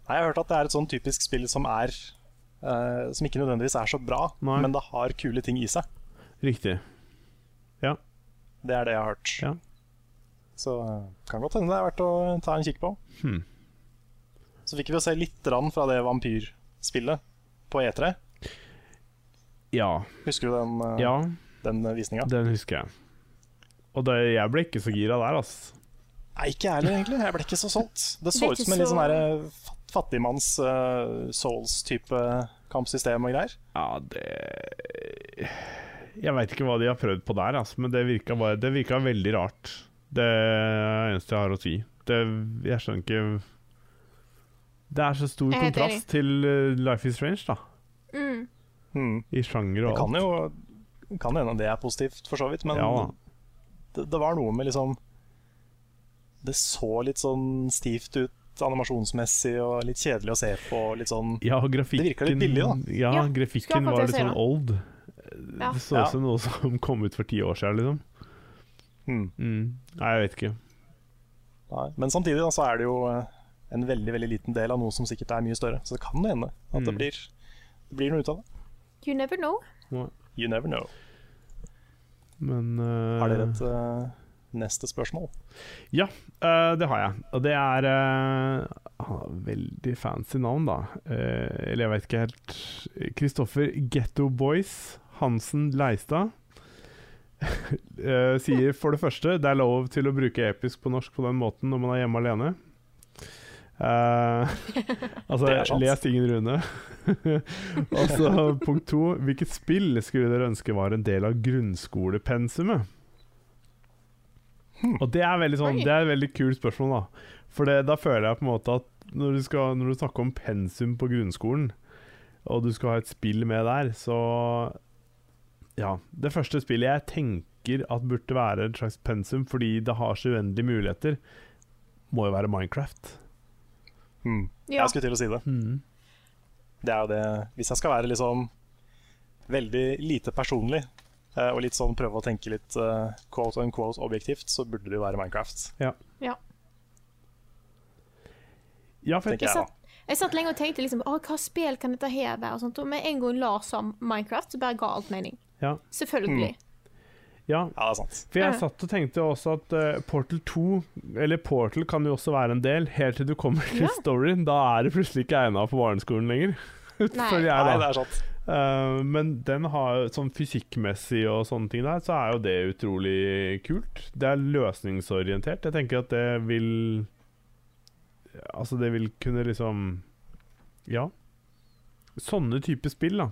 Nei, Jeg har hørt at det er et sånn typisk spill som er uh, Som ikke nødvendigvis er så bra, Nei. men det har kule ting i seg. Riktig. Ja. Det er det jeg har hørt. Ja. Så eh, kan godt hende det er verdt å ta en kikk på. Hmm. Så fikk vi å se litt grann fra det vampyrspillet på E3. Ja. Husker du den, uh, ja, den visninga? den husker jeg. Og det, jeg ble ikke så gira der, altså. Nei, ikke jeg heller, egentlig. Jeg ble ikke så solgt. Det så ut som en litt sånn fattigmanns uh, souls-type kampsystem og greier. Ja, det Jeg veit ikke hva de har prøvd på der, altså, men det virka, bare, det virka veldig rart. Det er det eneste jeg har å si. Det, jeg skjønner ikke Det er så stor kontrast til eh, Life is Strange, da. Mm. Hmm. I sjanger Det og kan alt. jo kan hende det er positivt, for så vidt, men Ja det, det var noe med liksom Det så litt sånn stivt ut animasjonsmessig og litt kjedelig å se på. Litt sånn Ja, grafikken Det virka litt billig, da. Ja, Ja, grafikken var litt sånn old. Ja. Det så Ja. ut som noe som kom ut for ti år siden, liksom. hmm. Mm. Nei, jeg vet ikke. Nei. Men samtidig da, så er det jo eh, en veldig veldig liten del av noe som sikkert er mye større. Så det kan hende at det, Mm. blir, det blir noe ut av det. You never know. You never know. Men uh... Har dere et eh, neste spørsmål? Ja, det har jeg. Og det er eh, Veldig fancy navn, da. Eh, eller jeg vet ikke helt. Kristoffer Getto Boys Hansen Leistad. eh, sier for det første det er lov til å bruke episk på norsk på den måten når man er hjemme alene. Uh, altså, les Ingen Rune. Og så punkt to. Hvilket spill skulle dere ønske var en del av grunnskolepensumet? Og det er, veldig sånn, det er et veldig kult spørsmål, da. For det, da føler jeg på en måte at når du, skal, når du snakker om pensum på grunnskolen, og du skal ha et spill med der, så Ja. Det første spillet jeg tenker at burde være et slags pensum, fordi det har så uendelige muligheter, må jo være Minecraft. Hmm. Ja. Jeg skulle til å si det. Det er jo det Hvis jeg skal være liksom veldig lite personlig, og litt sånn prøve å tenke litt eh, quote unquote objektivt, så burde det jo være Minecraft. Ja, for tenker Jeg jeg da. satt, jeg satt lenge og tenkte liksom, Åh, hva spill kan dette her være? Og sånt, og med en gang Lars sa Minecraft, så bare ga alt mening. Ja. Selvfølgelig. ja, Ja, det er sant. For jeg satt og tenkte også at uh, Portal 2, eller Portal kan jo også være en del, helt til du kommer til Ja. storyen. Da er det plutselig ikke egna for barneskolen lenger. Nei. Jeg, Nei, det er sant. Eh, men den har sånn fysikkmessig og sånne ting der, så er jo det utrolig kult. Det er løsningsorientert. Jeg tenker at det vil Altså, det vil kunne liksom Ja. Sånne type spill, da.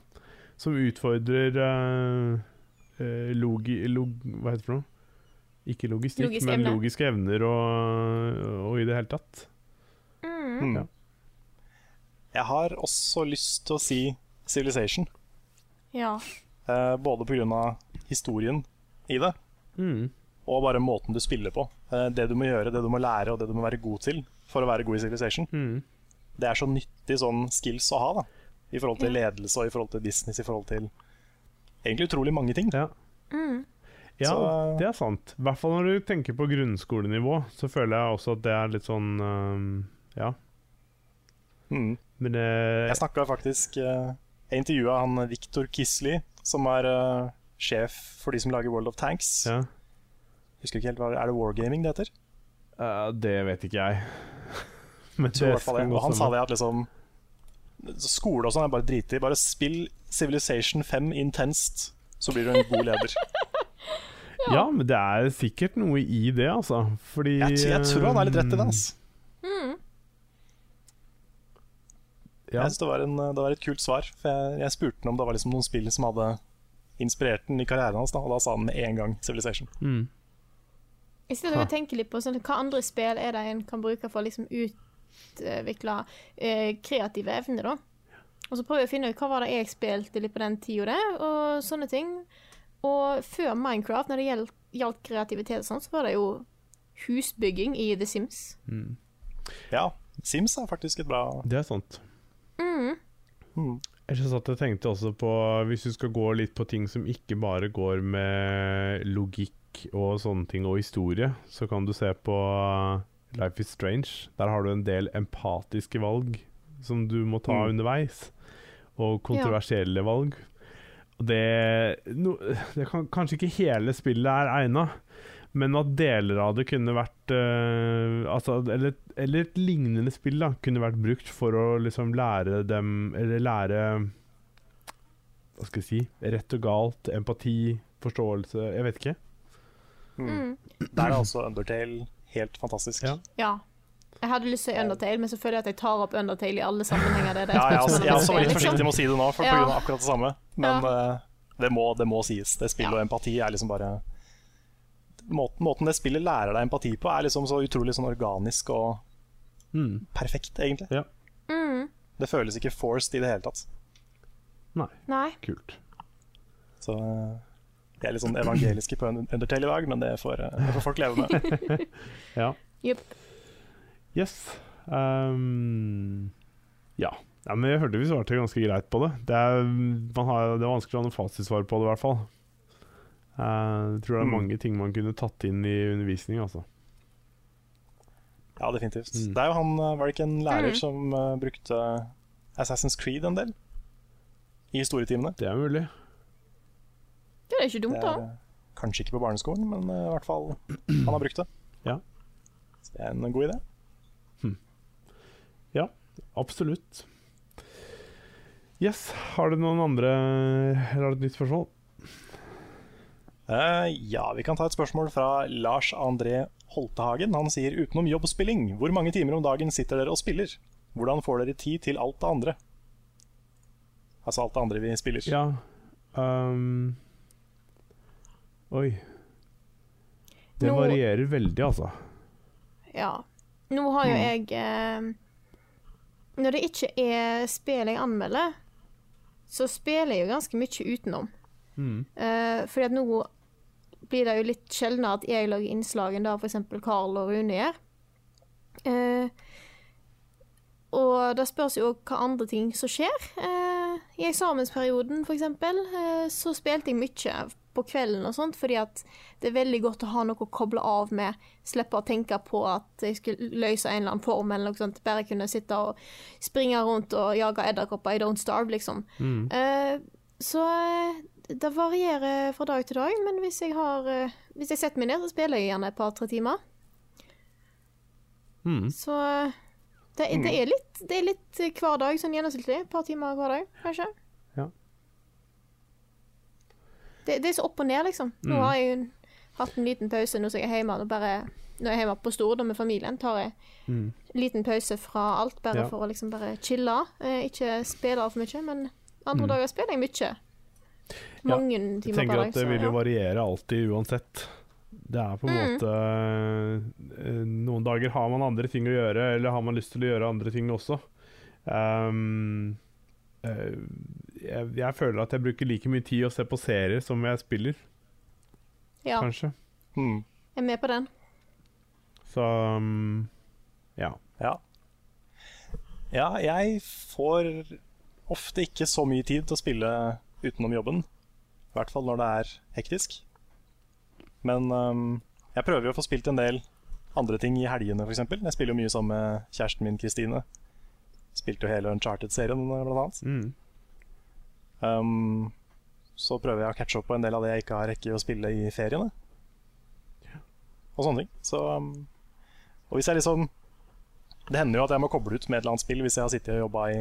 Som utfordrer uh, eh, logi... Log, hva heter det for noe? Ikke logistikk, logiske men evne. logiske evner og, og i det hele tatt. Mm. Ja. Jeg har også lyst til å si Civilization. Ja. Eh, både pga. historien i det, Mm. og bare måten du spiller på. Eh, det du må gjøre, det du må lære og det du må være god til for å være god i Civilization. Mm. Det er så nyttig sånn skills å ha, da. I forhold til ledelse og i forhold til business, i forhold til egentlig utrolig mange ting. Ja. Mm. Ja, Så- det er sant. I hvert fall når du tenker på grunnskolenivå, så føler jeg også at det er litt sånn um, Ja. Mm. Men eh, Jeg snakka faktisk eh, Jeg intervjua han Victor Kisli, som er uh, sjef for de som lager World of Tanks. ja. Husker ikke helt hva Er det Wargaming det heter? Eh, det vet ikke jeg. Men Jeg hvert fall det. Og han sa det at liksom skole og sånn er bare driti. Bare spill Civilization 5 intenst, så blir du en god leder. Ja, men det er sikkert noe i det, altså. Fordi Jeg, jeg tror han er litt rett i det. altså. Altså. Ja. Jeg synes det var, en, det var et kult svar. For jeg, jeg spurte han om det var liksom noen spill som hadde inspirert den i karrieren hans, da, og da sa han med en gang Civilization. Mm. Jeg sitter og tenker litt på sånn, hva andre spill er det en kan bruke for å liksom utvikle eh, kreative evner, da. Og så prøver jeg å finne ut hva var det jeg spilte litt på den tida og sånne ting. Og før Minecraft, når det gjaldt, gjaldt kreativitet og sånn, så var det jo husbygging i The Sims. Ja, Sims er faktisk et bra Det er sant. Hmm. Jeg satt og tenkte også på Hvis du skal gå litt på ting som ikke bare går med logikk og sånne ting og historie, så kan du se på Life is Strange. Der har du en del empatiske valg som du må ta Mm. underveis, og kontroversielle valg. Og det, no, det kan, Kanskje ikke hele spillet er egna, men at deler av det kunne vært uh, altså, eller, eller et lignende spill da kunne vært brukt for å liksom lære dem Eller lære Hva skal jeg si Rett og galt, empati, forståelse Jeg vet ikke. Mm. Der er altså Undertale helt fantastisk. Ja. Ja. Jeg hadde lyst til Undertale, men så føler jeg at jeg tar opp Undertale i alle sammenhenger. Det er det Ja, jeg, er også- jeg er også litt liksom. forsiktig med å si det nå, for, på Ja. av akkurat det samme. Men eh, det, må, det må sies. Det spillet Ja. og empati er liksom bare måten, måten det spillet lærer deg empati på, er liksom så utrolig sånn organisk og Mm. perfekt, egentlig. Ja. Mm. Det føles ikke forced i det hele tatt. Nei, Nei. kult. Så eh, jeg er litt sånn evangeliske på Un- Undertale i dag, men det får, eh, det får folk leve med. Ja. Yep. Yes. Um, ja. ja. Men jeg hørte vi svarte ganske greit på det. Det er, man har, det er vanskelig å ha noe fasitsvar på det, i hvert fall. Eh, jeg tror det er mange ting man kunne tatt inn i undervisning, altså. Ja, definitivt. Mm. Det er jo han, eh, var det ikke en lærer Mm. som uh, brukte Assassin's Creed en del? I historietimene. Det er mulig. Det er ikke dumt, Det da. er kanskje ikke på barneskolen, men uh, i hvert fall han har brukt det. Ja. Så det er en god idé. Ja, absolutt. Yes. Har du noen andre Eller har du et nytt spørsmål? Eh, ja, vi kan ta et spørsmål fra Lars André Holtehagen. Han sier utenom jobbspilling, hvor mange timer om dagen sitter dere og spiller? Hvordan får dere tid til alt det andre? Altså alt det andre vi spiller. Ja Um, Oi. Det Nå- varierer veldig, altså. Ja. Nå har jo Mm. jeg eh, Når det ikke er spill jeg anmelder, så spiller jeg jo ganske mye utenom. Mm. Uh, fordi at nå blir det jo litt sjeldnere at jeg lager innslag enn det f.eks. Carl og Rune gjør. Eh, og det spørs jo hva andre ting som skjer. Eh, I eksamensperioden, f.eks., Eh, så spilte jeg mye på kvelden og sånt, fordi at det er veldig godt å ha noe å koble av med. Slippe å tenke på at jeg skulle løse en eller annen form, eller noe sånt. Bare kunne sitte og springe rundt og jage edderkopper i Don't Starve, liksom. Mm. Eh, så eh, det varierer fra dag til dag, men hvis jeg har eh, Hvis jeg setter meg ned, så spiller jeg gjerne et par-tre timer. Mm. Så eh, det, det, er litt, det er litt hver dag, sånn gjennomsnittlig. Et par timer hver dag, kanskje. Ja. Det, det er så opp og ned, liksom. Nå Mm. har jeg jo hatt en liten pause nå som jeg er hjemme. Og bare, når jeg er hjemme på Stord med familien, tar jeg Mm. en liten pause fra alt, bare Ja. for å liksom bare chille. Eh, ikke spille altfor mye, men andre Mm. dager spiller jeg mye. Ja, Mange Jeg timer tenker per dag. at det vil jo ja. variere alltid uansett. Det er på en Mm. måte eh, Noen dager har man andre ting å gjøre, eller har man lyst til å gjøre andre ting også. Ehm, eh, jeg, jeg føler at jeg bruker like mye tid å se på serier som jeg spiller, ja, kanskje. Hmm. jeg er med på den. Så um, ja. Ja. ja, jeg får ofte ikke så mye tid til å spille utenom jobben. I hvert fall når det er hektisk. Men um, jeg prøver jo å få spilt en del andre ting i helgene, f.eks. Jeg spiller jo mye sammen med kjæresten min Kristine. Spilte jo hele Uncharted-serien, blant annet. Mm. Um, så prøver jeg å catche opp på en del av det jeg ikke har rekke å spille i feriene. Og sånne ting. Så, um, og hvis jeg liksom Det hender jo at jeg må koble ut med et eller annet spill hvis jeg har sittet og jobba i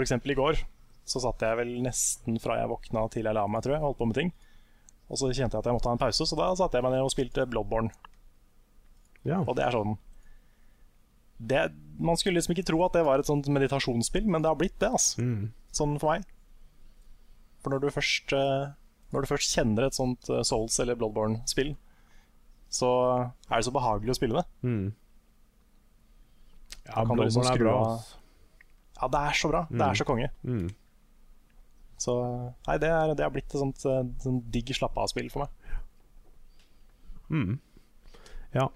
eksempel i går så satt jeg vel nesten fra jeg våkna til jeg la meg, tror jeg, holdt på med ting. Og så kjente jeg at jeg måtte ha en pause, så da satte jeg meg ned og spilte Bloodborne. Ja. Og det er sånn det, Man skulle liksom ikke tro at det var et sånt meditasjonsspill, men det har blitt det, altså. Mm. Sånn for meg. For når du først, eh, når du først kjenner et sånt eh, Souls- eller Bloodborne-spill, så er det så behagelig å spille det. Mm. Ja, Bloodborne liksom Bloodborne er bra. av- Ja, det er så bra. Det Mm. er så konge. Mm. Så nei, det, er, det har blitt et sånt, sånt sånn digg slappe av-spill for meg. Mm. Ja.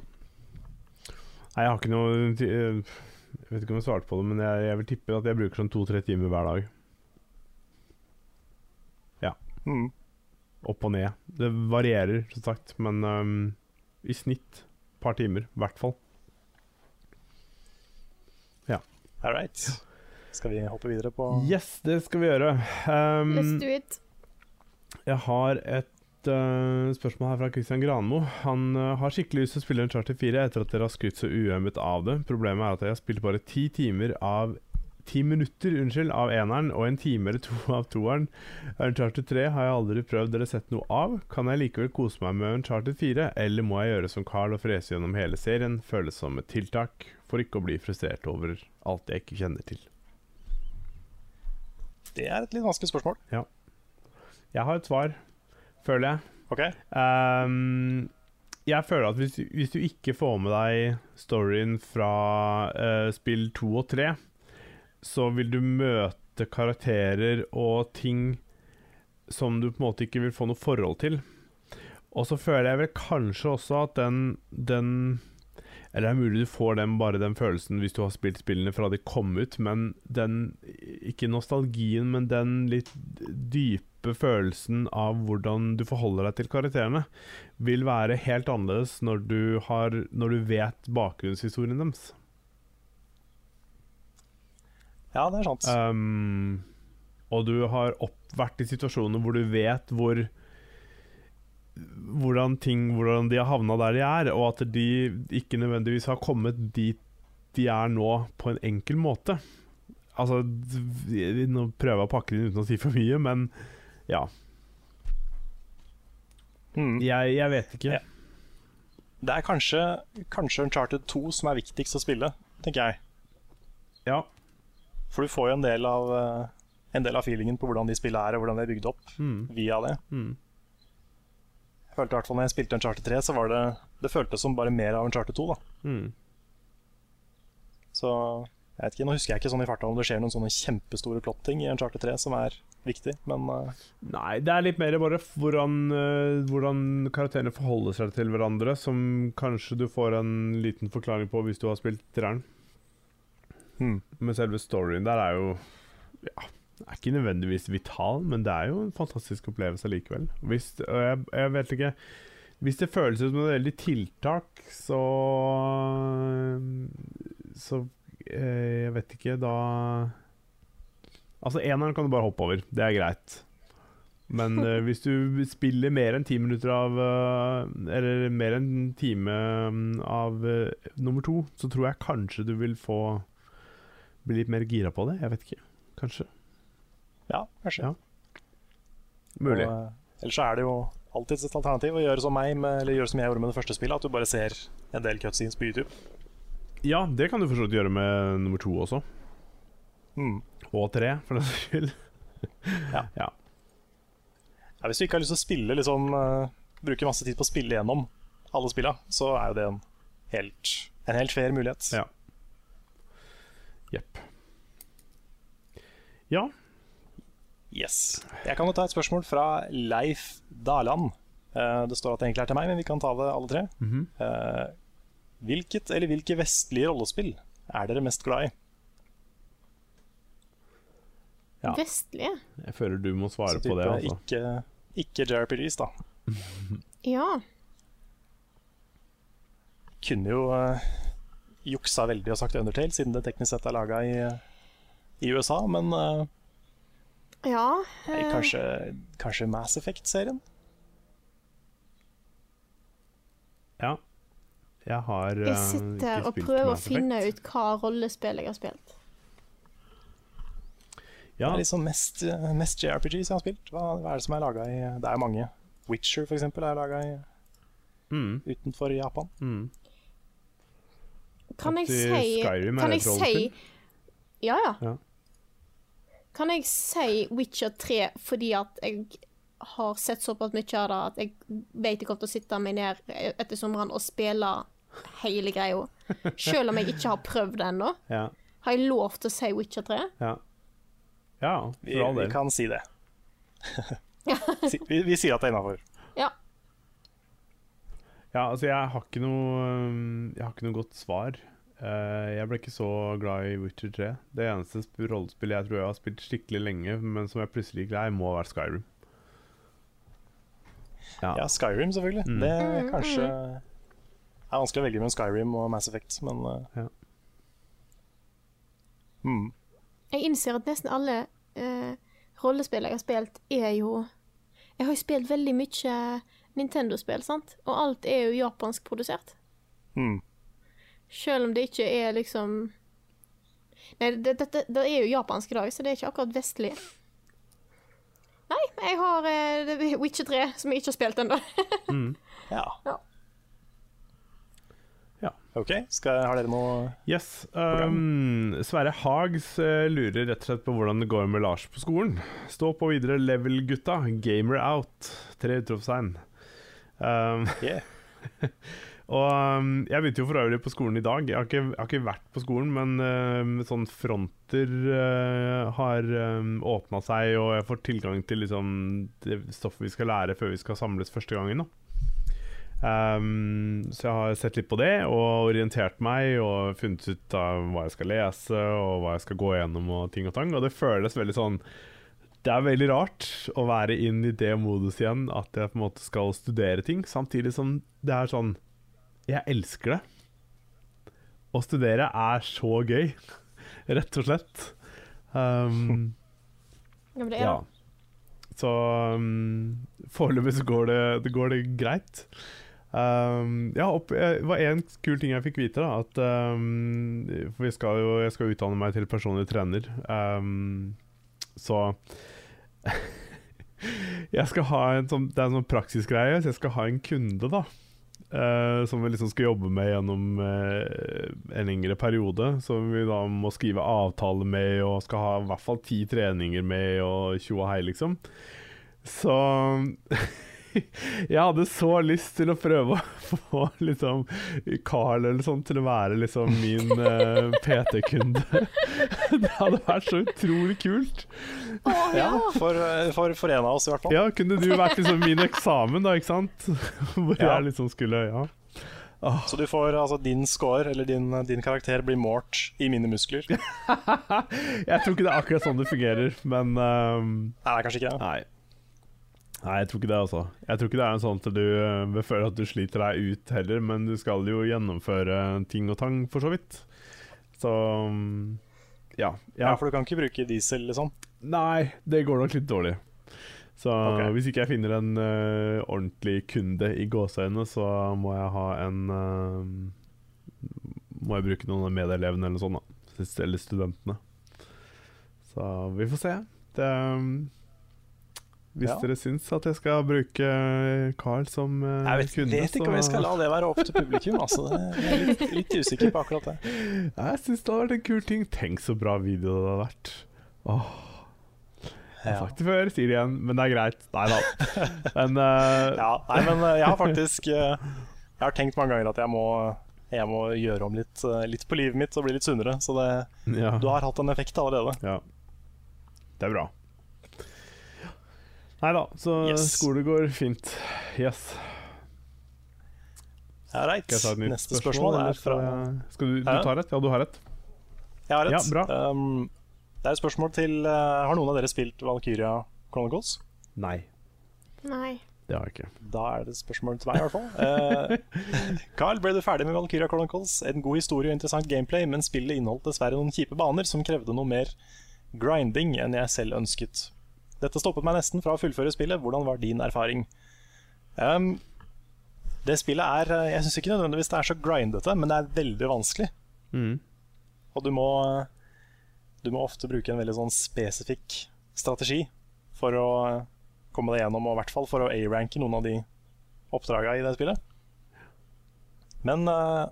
Nei, jeg har ikke noe Jeg vet ikke om jeg svarte på det, men jeg, jeg vil tippe at jeg bruker sånn to-tre timer hver dag. Mm. Opp og ned. Det varierer, som sagt, men um, i snitt et par timer, i hvert fall. Ja. All right. Skal vi hoppe videre på Yes, det skal vi gjøre. Um, Let's do it. Jeg har et uh, spørsmål her fra Christian Granmo. Han uh, har skikkelig lyst til å spille en Charter 4 etter at dere har skrytt så uømmet av det. Problemet er at jeg har spilt bare ti timer av Ti minutter unnskyld, av eneren og en time eller to av toeren. Uncharted 3 har jeg aldri prøvd eller sett noe av. Kan jeg likevel kose meg med Uncharted 4, eller må jeg gjøre som Carl og frese gjennom hele serien? Føles som et tiltak for ikke å bli frustrert over alt jeg ikke kjenner til. Det er et litt vanskelig spørsmål. Ja. Jeg har et svar, føler jeg. OK? Um, jeg føler at hvis, hvis du ikke får med deg storyen fra uh, spill to og tre, så vil du møte karakterer og ting som du på en måte ikke vil få noe forhold til. Og så føler jeg vel kanskje også at den, den Eller det er mulig du får den, bare den følelsen hvis du har spilt spillene fra de kom ut, men den Ikke nostalgien, men den litt dype følelsen av hvordan du forholder deg til karakterene, vil være helt annerledes når du, har, når du vet bakgrunnshistorien deres. Ja, det er sant. Um, og du har opp, vært i situasjoner hvor du vet hvor hvordan ting Hvordan de har havna der de er, og at de ikke nødvendigvis har kommet dit de er nå, på en enkel måte. Altså Nå prøver jeg å pakke det inn uten å si for mye, men ja. Mm. Jeg, jeg vet ikke. Ja. Det er kanskje, kanskje Uncharted 2 som er viktigst å spille, tenker jeg. Ja. For du får jo en del av, eh, en del av feelingen på hvordan de spillene er, og hvordan de er bygd opp Mm. via det. Mm. Følte i hvert fall når jeg spilte Uncharted 3, så var det Det føltes som bare mer av Uncharted 2. da Mm. Så jeg vet ikke, Nå husker jeg ikke sånn i farta om det skjer noen sånne kjempestore plotting i Uncharted 3 som er viktig, men uh... Nei, det er litt mer bare hvordan, uh, hvordan karakterene forholder seg til hverandre, som kanskje du får en liten forklaring på hvis du har spilt treeren. hmm. Men selve storyen der er jo Ja, er ikke nødvendigvis vital, men det er jo en fantastisk opplevelse likevel. Hvis, og jeg, jeg vet ikke Hvis det føles som et veldig tiltak, så Så eh, Jeg vet ikke, da Altså, eneren kan du bare hoppe over. Det er greit. Men uh, hvis du spiller mer enn ti minutter av uh, Eller mer enn en time mm, av uh, nummer to, så tror jeg kanskje du vil få bli litt mer gira på det. Jeg vet ikke. Kanskje. Ja, kanskje. Ja. Mulig. Og, eh, ellers så er det jo alltids et alternativ å gjøre som meg, med, eller gjøre som jeg gjorde med det første spillet, at du bare ser en del cutscenes på YouTube. Ja, det kan du for så vidt gjøre med nummer to også. Mm. Og tre, for den saks skyld. Ja, Ja hvis du ikke har lyst til å spille liksom, uh, bruke masse tid på å spille gjennom alle spilla, så er jo det en helt, en helt fair mulighet. Ja. Jepp. Ja. Yes. Jeg kan jo ta et spørsmål fra Leif Daland. Eh, det står at det egentlig er til meg, men vi kan ta det alle tre. Mm -hmm. hvilket eller hvilke vestlige rollespill er dere mest glad i? Ja. Vestlige? Jeg føler du må svare Så på det. Altså. Ikke, ikke JRPGs, da. Ja. Kunne jo uh, juksa veldig og sagt Undertale, siden det teknisk sett er laga i, i USA, men eh, Ja. nei, eh, kanskje, kanskje Mass Effect-serien? Ja. Jeg har uh, Jeg sitter ikke og prøver å finne ut hva rollespill jeg har spilt. Det er liksom mest, mest JRPGs jeg har spilt. Hva, hva er det som er laga i Det er mange. Witcher, for eksempel, er laga Mm. utenfor Japan. Mm. Kan jeg si Skyrim er Kan et si? Ja, ja. Ja. Kan jeg si Witcher 3 fordi at jeg har sett såpass mye av det at jeg vet jeg kommer til å sitte meg ned etter sommeren og spille hele greia. Selv om jeg ikke har prøvd det ennå. Ja. Har jeg lov til å si Witcher 3? Ja. ja, Vi, for all vi kan si det. si, vi, vi sier at det er innafor. Ja. Ja, altså, jeg har ikke noe um, Jeg har ikke noe godt svar. Eh, jeg ble ikke så glad i Witcher 3. Det eneste sp- rollespillet jeg tror jeg har spilt skikkelig lenge, men som jeg plutselig ikke er, må være Skyrim. Ja. Ja, Skyrim, selvfølgelig. Mm. Det er kanskje Det er vanskelig å velge mellom Skyrim og Mass Effect, men uh, Ja. mm. Jeg innser at nesten alle uh, rollespill jeg har spilt, er jo Jeg har jo spilt veldig mye Nintendo-spill, sant? Og alt er jo japansk produsert. Mm. Selv om det ikke er liksom Nei, det, det, det, det er jo japansk i dag, så det er ikke akkurat vestlig. Nei, jeg har uh, er Witcher 3, som jeg ikke har spilt ennå. Ja. Ja. Ja. OK, skal, har dere noe Yes. Um, Sverre Hags uh, lurer rett og slett på hvordan det går med Lars på skolen. Stå på videre, level, gutta. Gamer out. Tre utropstegn. Um, Yeah. og um, jeg begynte jo for øvrig på skolen i dag. Jeg har ikke, jeg har ikke vært på skolen, men um, sånn fronter uh, har um, åpna seg, og jeg får tilgang til liksom, det stoffet vi skal lære før vi skal samles første gangen. Um, så jeg har sett litt på det og orientert meg og funnet ut av hva jeg skal lese og hva jeg skal gå gjennom og ting og tang. Og det føles veldig sånn Det er veldig rart å være inn i det modus igjen, at jeg på en måte skal studere ting, samtidig som det er sånn Jeg elsker det. Å studere er så gøy, rett og slett. Um, Ja, det er ja. Så um, foreløpig så går det, det, går det greit. Um, ja, opp, jeg, det var en kul ting jeg fikk vite. da At um, For vi skal jo, jeg skal utdanne meg til personlig trener. Um, så Jeg skal ha en sånn Det er en sånn praksisgreie, så jeg skal ha en kunde, da. Eh, som vi liksom skal jobbe med gjennom eh, en lengre periode. Som vi da må skrive avtale med, og skal ha i hvert fall ti treninger med, og tjo og hei, liksom. Så jeg hadde så lyst til å prøve å få liksom Carl eller sånn til å være liksom min uh, PT-kunde. det hadde vært så utrolig kult. Å, ja. Ja, for, eh, for, for en av oss, i hvert fall. Ja, kunne du vært liksom min eksamen, da, ikke sant? Hvor Ja. jeg liksom skulle Ja. Så du får altså din score, eller din, din karakter, blir målt i mine muskler. Jeg tror ikke det er akkurat sånn det fungerer, men um, er kanskje ikke det. Nei. Nei, jeg tror ikke det, altså. Jeg tror ikke det er en sånn at du eh, vil føle at du sliter deg ut heller, men du skal jo gjennomføre ting og tang, for så vidt. Så mm, ja. Ja, ja. For du kan ikke bruke diesel, liksom. Nei, det går nok litt dårlig. Så okay. hvis ikke jeg finner en uh, ordentlig kunde i gåseøynene, så må jeg ha en uh, Må jeg bruke noen av medelevene eller noe sånt, da. Eller studentene. Så vi får se. Det, um, hvis Ja. dere syns at jeg skal bruke Carl som eh, Jeg vet, kunde, vet ikke om jeg skal la det være opp til publikum. Altså. Jeg er litt, litt usikker på akkurat det. Jeg syns det hadde vært en kul ting. Tenk så bra video det hadde vært. Åh, jeg har sagt det før, sier det igjen, men det er greit. Nei da. Men uh... Ja, nei, men eh, jeg har faktisk eh, Jeg har tenkt mange ganger at jeg må, jeg må gjøre om litt, eh, litt på livet mitt og bli litt sunnere. Så det, ja. du har hatt en effekt allerede. Ja. Det er bra. Nei da, så Yes. skole går fint. Yes. Ja, right. Skal jeg Neste spørsmål spørsmål er fra skal jeg- Skal du, du tar et? Ja, du har et. Jeg har et. Ja, bra. Um, det er et spørsmål til uh, Har noen av dere spilt Valkyria Chronicles? Nei, Nei. det har jeg ikke. Da er det et spørsmål til meg, i hvert fall. Eh, Carl, ble du ferdig med Valkyria Chronicles? En god historie og interessant gameplay, men spillet inneholdt dessverre noen kjipe baner som krevde noe mer grinding enn jeg selv ønsket. Dette stoppet meg nesten fra å fullføre spillet. Hvordan var din erfaring? Um, det spillet er eh, Jeg syns ikke nødvendigvis det er så grindete, men det er veldig vanskelig. Mm. Og du må du må ofte bruke en veldig sånn spesifikk strategi for å eh, komme deg gjennom, og i hvert fall for å A-ranke noen av de oppdraga i det spillet. Men uh,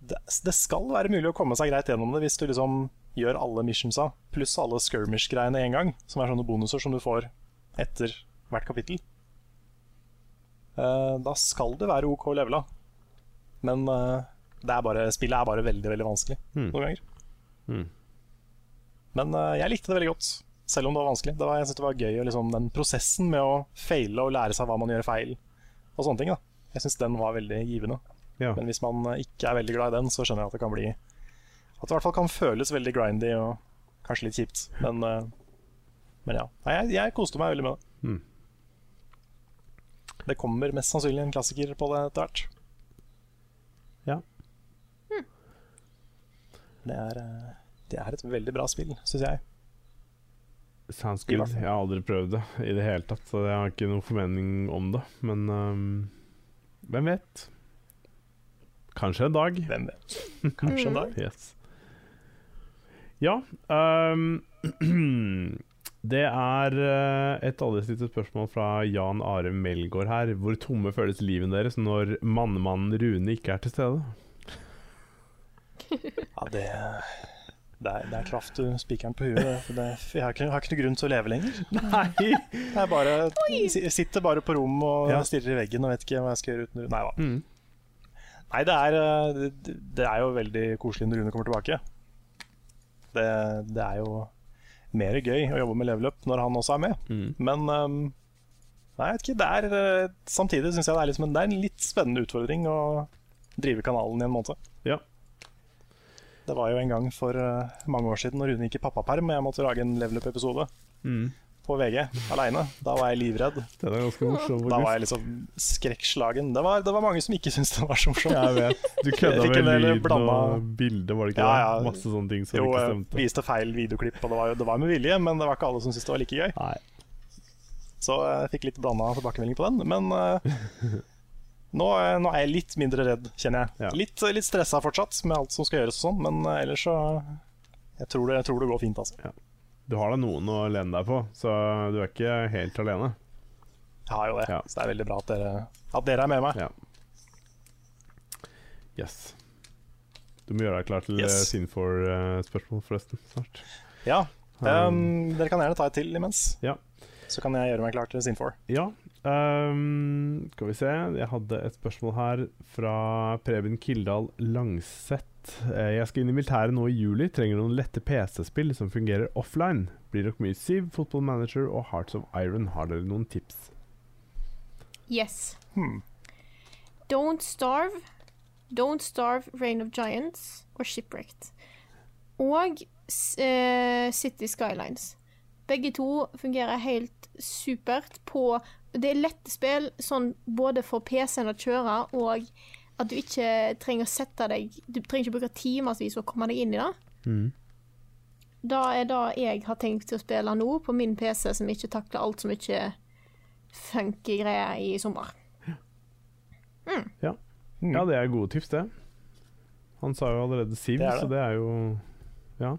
det, det skal være mulig å komme seg greit gjennom det hvis du liksom gjør alle missionsa pluss alle skirmish-greiene én gang, som er sånne bonuser som du får etter hvert kapittel. Eh, da skal det være OK levela. Men det er bare, spillet er bare veldig veldig vanskelig Mm. noen ganger. Mm. Men eh, jeg likte det veldig godt, selv om det var vanskelig. Det var, jeg synes det var gøy, liksom, Den prosessen med å feile og lære seg hva man gjør feil, og sånne ting. da Jeg syns den var veldig givende. Ja. Men hvis man ikke er veldig glad i den, så skjønner jeg at det kan bli At det i hvert fall kan føles veldig grindy og kanskje litt kjipt. Men, eh, men ja. Nei, jeg, jeg koste meg veldig med det. Mm. Det kommer mest sannsynlig en klassiker på det etter hvert. Ja. Det er, eh, det er et veldig bra spill, syns jeg. Sounds good. Jeg har aldri prøvd det i det hele tatt, så jeg har ikke noen formening om det. Men um, hvem vet? Kanskje en dag. Hvem vet? Kanskje en dag. Yes. Ja Um, Det er et et aldri spørsmål fra Jan Are Melgaard her. Hvor tomme føles livene deres når mannemannen Rune ikke er til stede? Ja, det Der, der traff du spikeren på huet. det, For det, jeg har ikke, har ikke noe grunn til å leve lenger. Nei! Jeg bare, si- sitter bare på rom og Ja. stirrer i veggen og vet ikke hva jeg skal gjøre uten Rune. Nei. Mm. Nei, det er, eh, det, det er jo veldig koselig når Rune kommer tilbake. Det, det er jo mer gøy å jobbe med level up når han også er med. Mm. Men um, Nei, ikke. Det er, eh, samtidig syns jeg det er, liksom det er en litt spennende utfordring å drive kanalen i en måned. Ja. Det var jo en gang for eh, mange år siden når Rune gikk i pappaperm og jeg måtte lage en level up-episode Mm. På VG aleine. Da var jeg livredd. Den er ganske morsom. Da var jeg liksom skrekkslagen. Det var, det var mange som ikke syntes det var så morsomt. Jeg vet. Du kødda med lyd lyden blanda- og bildet, var det ikke Ja, det? ja. Masse sånne ting som Jo, ikke stemte. Jo, viste feil videoklipp, og det var, det var med vilje, men det var ikke alle som syntes det var like gøy. Nei. Så jeg fikk litt blanda tilbakemelding på den. Men uh, nå, eh, nå er jeg litt mindre redd, kjenner jeg. Ja. Litt, litt stressa fortsatt med alt som skal gjøres og sånn, men uh, ellers så jeg tror, det, jeg tror det går fint, altså. Du har da noen å lene deg på, så du er ikke helt alene. Jeg har jo det. Ja. Så det er veldig bra at dere, at dere er med meg. Ja. Yes. Du må gjøre deg klar til Yes. yes. Sinfor-spørsmål, forresten, snart. Ja. Um, Um, dere kan gjerne ta et til imens. Ja. Så kan jeg gjøre meg klar til Sinfor. Ja. Ehm, skal vi se. Jeg hadde et spørsmål her fra Preben Kildahl Langseth. Eh, Jeg skal inn i militæret nå i juli. Trenger noen lette PC-spill som fungerer offline. Blir nok mye Siv, Football Manager og Hearts of Iron. Har dere noen tips? Yes. Hmm. Don't Starve, Don't Starve, Reign of Giants og Shipwrecked. Og eh, City Skylines. Begge to fungerer helt supert på Det er lette spill, sånn både for PC-en å kjøre, og at du ikke trenger å sette deg Du trenger ikke bruke timevis å komme deg inn i det. Mm. Da er det jeg har tenkt til å spille nå, på min PC, som ikke takler alt som ikke funky greier i sommer. Ja. Mm. ja, det er gode tips, det. Han sa jo allerede Siv, Det det. så det er jo Ja,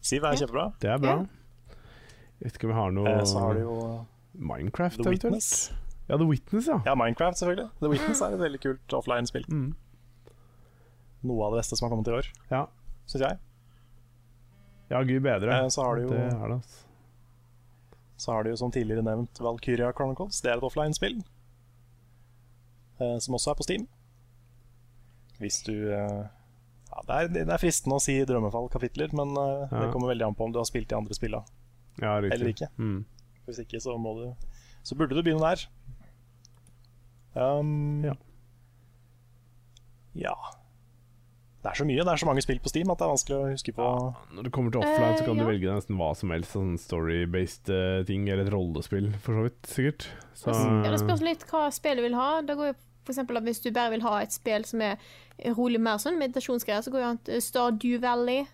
Siv er kjempebra. det er bra. Ja. Jeg vet ikke om vi har noe Eh, Så har du jo Minecraft, The eventuelt? Witness. Ja, The Witness, ja. Ja, Minecraft, selvfølgelig. The Witness er et veldig kult offline-spill. Mm. Noe av det beste som har kommet i år, Ja. syns jeg. ja, gud bedre. Eh, Så har du jo Det er det, altså. Så har du jo som tidligere nevnt Valkyria Chronicles. Det er et offline-spill. eh, Som også er på Steam. Hvis du eh, ja, det, er, det er fristende å si drømmefall-kapitler, men eh, det kommer veldig an på om du har spilt de andre spilla. Ja. Eller ikke. Mm. Hvis ikke, så må du Så burde du begynne der. Um, Ja. ja. Det er så mye. Det er så mange spill på Steam at det er vanskelig å huske på. Når det kommer til offline, så kan Eh, du ja. velge nesten hva som helst. Sånn story-based eh, ting, eller et rollespill, for så vidt. Sikkert. Så, Ja, Det spørs litt hva spillet vil ha. Da går jo for eksempel at Hvis du bare vil ha et spill som er rolig mer sånn meditasjonsgreier, så går jo an til Stardew Valley.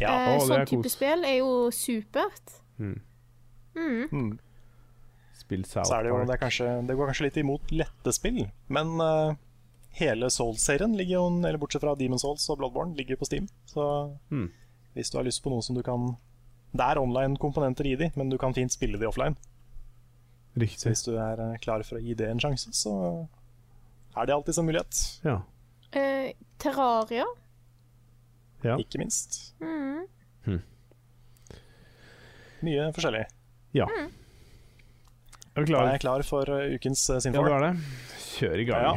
Ja. eh, Å, sånn type kos. spill er jo supert. Mm. Mm. Mm. Spill South Så er det jo det, er kanskje, det går kanskje litt imot lette spill, men uh, hele Souls-serien ligger jo Eller bortsett fra Demon Souls og Bloodborne ligger på Steam. Så Mm. Hvis du har lyst på noe som du kan Det er online-komponenter i de, men du kan fint spille de offline. Så hvis du er eh, klar for å gi det en sjanse, så er det alltid en mulighet. Ja. Eh, Terraria. ja. Ikke minst. Mm. Hm. Mye forskjellig. Ja. Mm. Er du Da klar? er jeg klar for eh, ukens Sinfor. Ja, du er det? Kjør i gang. Ja.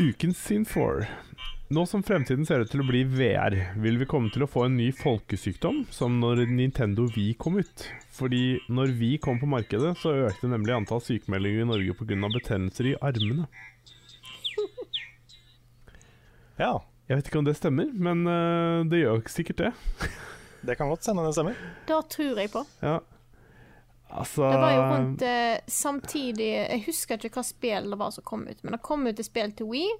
Ukens Sin4. Nå som fremtiden ser ut til å bli VR, vil vi komme til å få en ny folkesykdom, som når Nintendo Wii kom ut. Fordi når Wii kom på markedet, så økte nemlig antall sykemeldinger i Norge pga. betennelser i armene. Ja, Jeg vet ikke om det stemmer, men uh, det gjør ikke sikkert det. det kan godt hende det stemmer. Det tror jeg på. Ja. Altså Det var jo rundt uh, samtidig Jeg husker ikke hva spill det var som kom ut, men det kom ut et spill til Wii.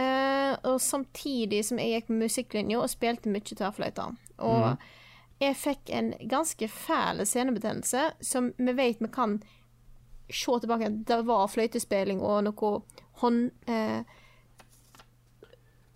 Uh, og samtidig som jeg gikk med musikklinja og spilte mye tverrfløyte. Og jeg fikk en ganske fæl senebetennelse som vi vet vi kan se tilbake Det var fløytespilling og noe hånd... Eh,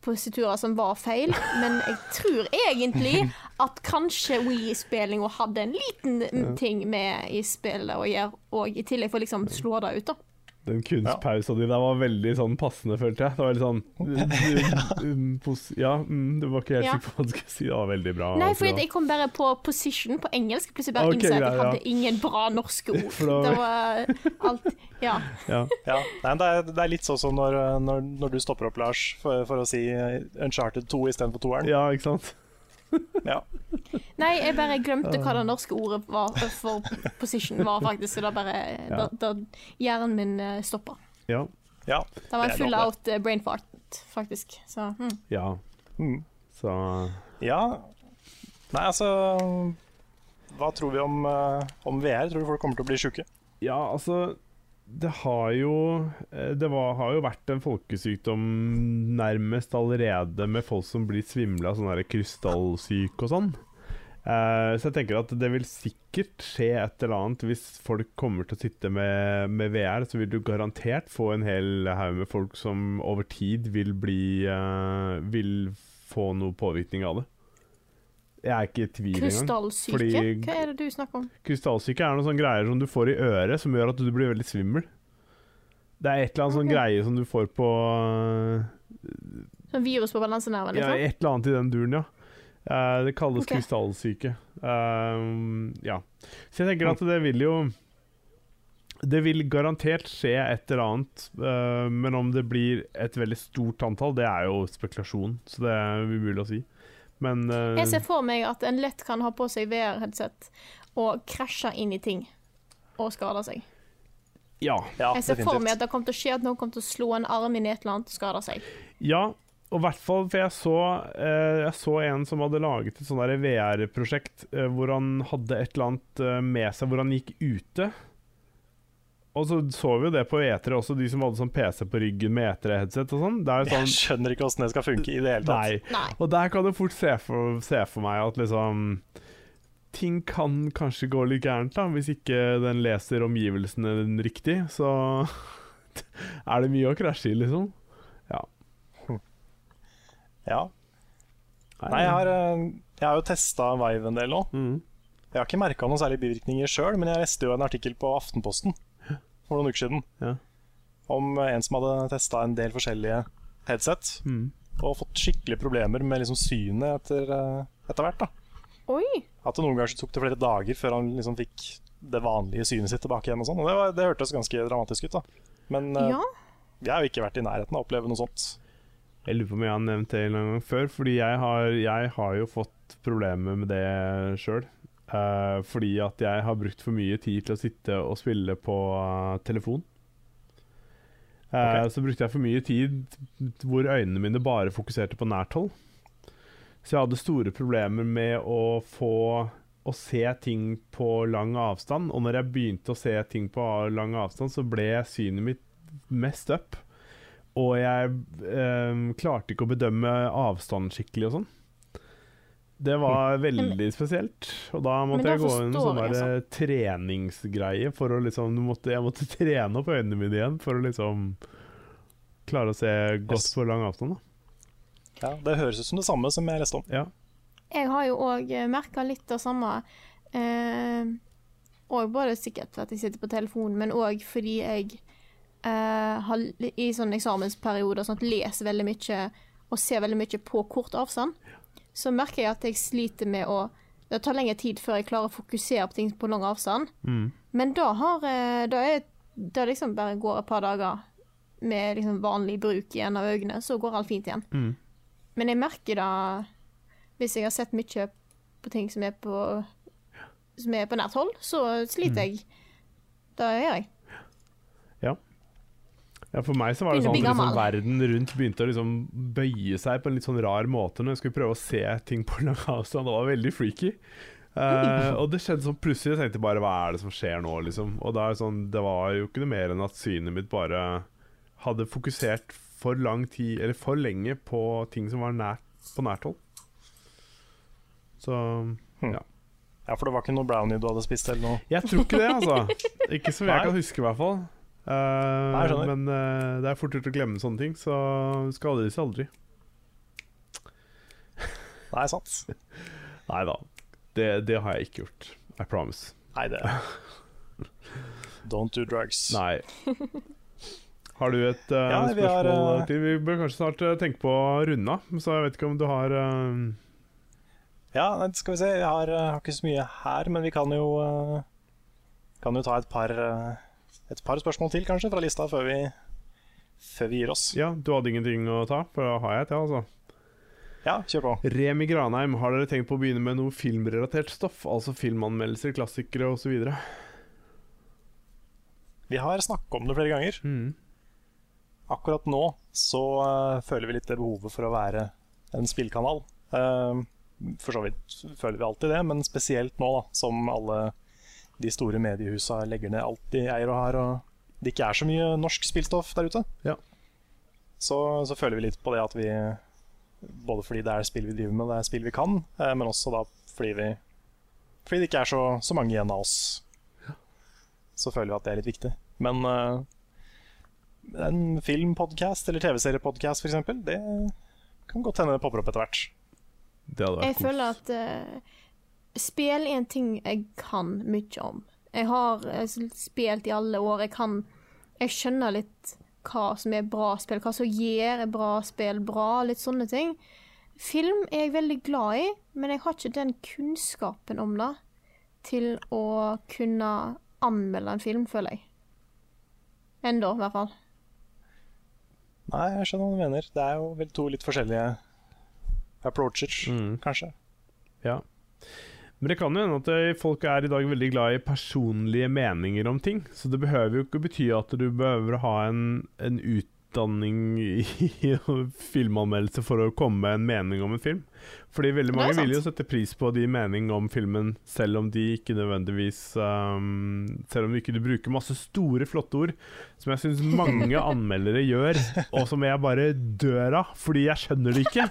positurer som var feil, men jeg tror egentlig at kanskje Wii-spillinga hadde en liten ting med i spillet å gjøre, og i tillegg for å liksom slå det ut, da. Den kunstpausa di der var veldig sånn passende, følte jeg. Det var litt sånn um, pos Ja, mm, du var ikke helt Ja. sikker på hva du skulle si. Det var veldig bra. Nei, for jeg kom bare på position på engelsk. Plutselig bare okay, innså jeg at jeg ja. hadde ingen bra norske ord. For da- Det var alt Ja. ja. Ja, Nei, det, er, det er litt sånn som når, når, når du stopper opp, Lars, for, for å si Uncharted 2 istedenfor toeren. ja, ikke sant? Ja. Nei, jeg bare glemte hva det norske ordet var for position var, faktisk. Så da bare Ja. Da, da hjernen min eh, stoppa. Ja. ja. Det var en full out brain fart, faktisk. Så mm. ja. Mm. Så ja. Nei, altså Hva tror vi om, eh, om VR? Tror du folk kommer til å bli sjuke? Ja, altså Det har jo eh, Det var, har jo vært en folkesykdom nærmest allerede med folk som blir svimle av sånn krystallsyke og sånn. Uh, så jeg tenker at det vil sikkert skje et eller annet hvis folk kommer til å sitte med, med VR. Så vil du garantert få en hel haug med folk som over tid vil bli uh, Vil få noe påvirkning av det. Jeg er ikke i tvil engang. Krystallsyke? Hva er det du snakker om? Krystallsyke er noen sånne greier som du får i øret, som gjør at du blir veldig svimmel. Det er et eller annet sånn greie som du får på Sånn virus på balansenerven, ja, liksom? Et eller annet i den duren, ja. Uh, det kalles okay. krystallsyke. Uh, ja. Så jeg tenker at det vil jo Det vil garantert skje et eller annet, uh, men om det blir et veldig stort antall, det er jo spekulasjon, så det er umulig å si. Men uh, Jeg ser for meg at en lett kan ha på seg VR-headset og krasje inn i ting og skade seg. ja. Ja, Jeg ser for meg at det kommer til å skje at noen kommer til å slå en arm inn i et eller annet og skade seg. Ja, og i hvert fall, for jeg så, eh, jeg så en som hadde laget et sånn VR-prosjekt eh, hvor han hadde et eller annet eh, med seg, hvor han gikk ute. Og så så vi jo det på E3 også, de som hadde sånn PC på ryggen med E3-headset og sånn. Er Jeg sånn skjønner ikke åssen det skal funke i det hele tatt. Nei. Nei. Og der kan du fort se for, se for meg at liksom Ting kan kanskje gå litt gærent, da, hvis ikke den leser omgivelsene riktig. Så er det mye å krasje i, liksom. Ja. Ja. Nei, jeg har, eh, jeg har jo testa Vive en del nå. mm. Jeg har ikke merka noen særlige bivirkninger sjøl, men jeg leste jo en artikkel på Aftenposten for noen uker siden Ja. om en som hadde testa en del forskjellige headset Mm. og fått skikkelig problemer med liksom synet etter, eh, etter hvert. da. Oi! At det noen ganger tok det flere dager før han liksom fikk det vanlige synet sitt tilbake igjen. og sånn. Det hørtes ganske dramatisk ut. da. Men eh, Ja. jeg har jo ikke vært i nærheten av å oppleve noe sånt. Jeg lurer på om jeg har nevnt det en gang før, fordi jeg har, jeg har jo fått problemer med det sjøl. Fordi at jeg har brukt for mye tid til å sitte og spille på uh, telefon. Uh, okay. Så brukte jeg for mye tid hvor øynene mine bare fokuserte på nært hold. Så jeg hadde store problemer med å få å se ting på lang avstand. Og når jeg begynte å se ting på lang avstand, så ble synet mitt mest up. Og jeg klarte ikke å bedømme avstand skikkelig og sånn. Det var veldig spesielt. Og da måtte jeg gå inn i en sånn jeg, der treningsgreie for å liksom du måtte, Jeg måtte trene opp øynene mine igjen for å liksom klare å se godt på lang avstand. Da. Ja, det høres ut som det samme som jeg leste om. Ja. Jeg har jo òg merka litt det samme. Eh, og både sikkert for at jeg sitter på telefonen, men òg fordi jeg eh, har i sånne eksamensperioder sånn leser veldig mye og ser veldig mye på kort avstand. Så merker jeg at jeg sliter med å Det tar lengre tid før jeg klarer å fokusere på ting på lang avstand. Mm. Men da har eh, Da er da liksom bare går et par dager med liksom vanlig bruk igjen av øynene, så går alt fint igjen. Mm. Men jeg merker da Hvis jeg har sett mye på ting som er på Som er på nært hold, så sliter jeg. Da gjør jeg. Ja, For meg så var det sånn at liksom, verden rundt begynte å liksom bøye seg på en litt sånn rar måte når jeg skulle prøve å se ting på lang avstand. Det var veldig freaky. Uh, og det skjedde sånn plutselig. Jeg tenkte bare hva er det som skjer nå, liksom. Og da er det sånn, det var jo ikke noe mer enn at synet mitt bare hadde fokusert for lang tid, eller for lenge, på ting som var nært, på nært hold. Så Ja, Ja, For det var ikke noe brownie du hadde spist eller noe? Jeg tror ikke det, altså. Ikke som jeg kan huske, i hvert fall. Eh, Nei, men uh, det er fort gjort å glemme sånne ting, så skader de seg aldri. Nei, sant. Nei da. Det, det har jeg ikke gjort. I promise. Nei, det Don't do drugs. Nei. Har du et uh, Ja, vi har, spørsmål eh, til? Vi bør kanskje snart tenke på å runde av, så jeg vet ikke om du har Ja, skal vi se. Jeg har, har ikke så mye her, men vi kan jo Kan jo ta et par Et par spørsmål til, kanskje, fra lista før vi Før vi gir oss. Ja, du hadde ingenting å ta? For da har jeg et, ja, altså. Ja, kjør på. Remi Granheim, har dere tenkt på å begynne med noe filmrelatert stoff? Altså filmanmeldelser, klassikere osv.? Vi har snakket om det flere ganger. Mm. Akkurat nå så uh, føler vi litt det behovet for å være en spillkanal. Uh, for så vidt føler vi alltid det, men spesielt nå, da, som alle de store mediehusa legger ned alt de eier og har, og det ikke er så mye norsk spillstoff der ute. Ja. Så, så føler vi litt på det at vi Både fordi det er spill vi driver med, det er spill vi kan, eh, men også da fordi vi Fordi det ikke er så, så mange igjen av oss. Så føler vi at det er litt viktig. Men eh, en filmpodcast eller TV-seriepodcast f.eks., det kan godt hende det popper opp etter hvert. Det hadde vært Jeg føler at eh, spill er en ting jeg kan mye om. Jeg har eh, spilt i alle år. Jeg kan Jeg skjønner litt hva som er bra spill, hva som gjør bra spill bra, litt sånne ting. Film er jeg veldig glad i, men jeg har ikke den kunnskapen om det til å kunne anmelde en film, føler jeg. Enda, i hvert fall. Nei, jeg skjønner hva du mener. Det er jo vel to litt forskjellige approaches, Mm. kanskje. Ja. Men det kan jo hende at eh, folk er i dag veldig glad i personlige meninger om ting. Så det behøver jo ikke bety at du behøver å ha en, en utdanning i filmanmeldelse for å komme med en mening om en film. Fordi veldig mange vil jo sette pris på de mening om filmen, selv om de ikke nødvendigvis um, Selv om de ikke bruker masse store, flotte ord, som jeg syns mange anmeldere gjør, og som jeg bare dør av, fordi jeg skjønner det ikke.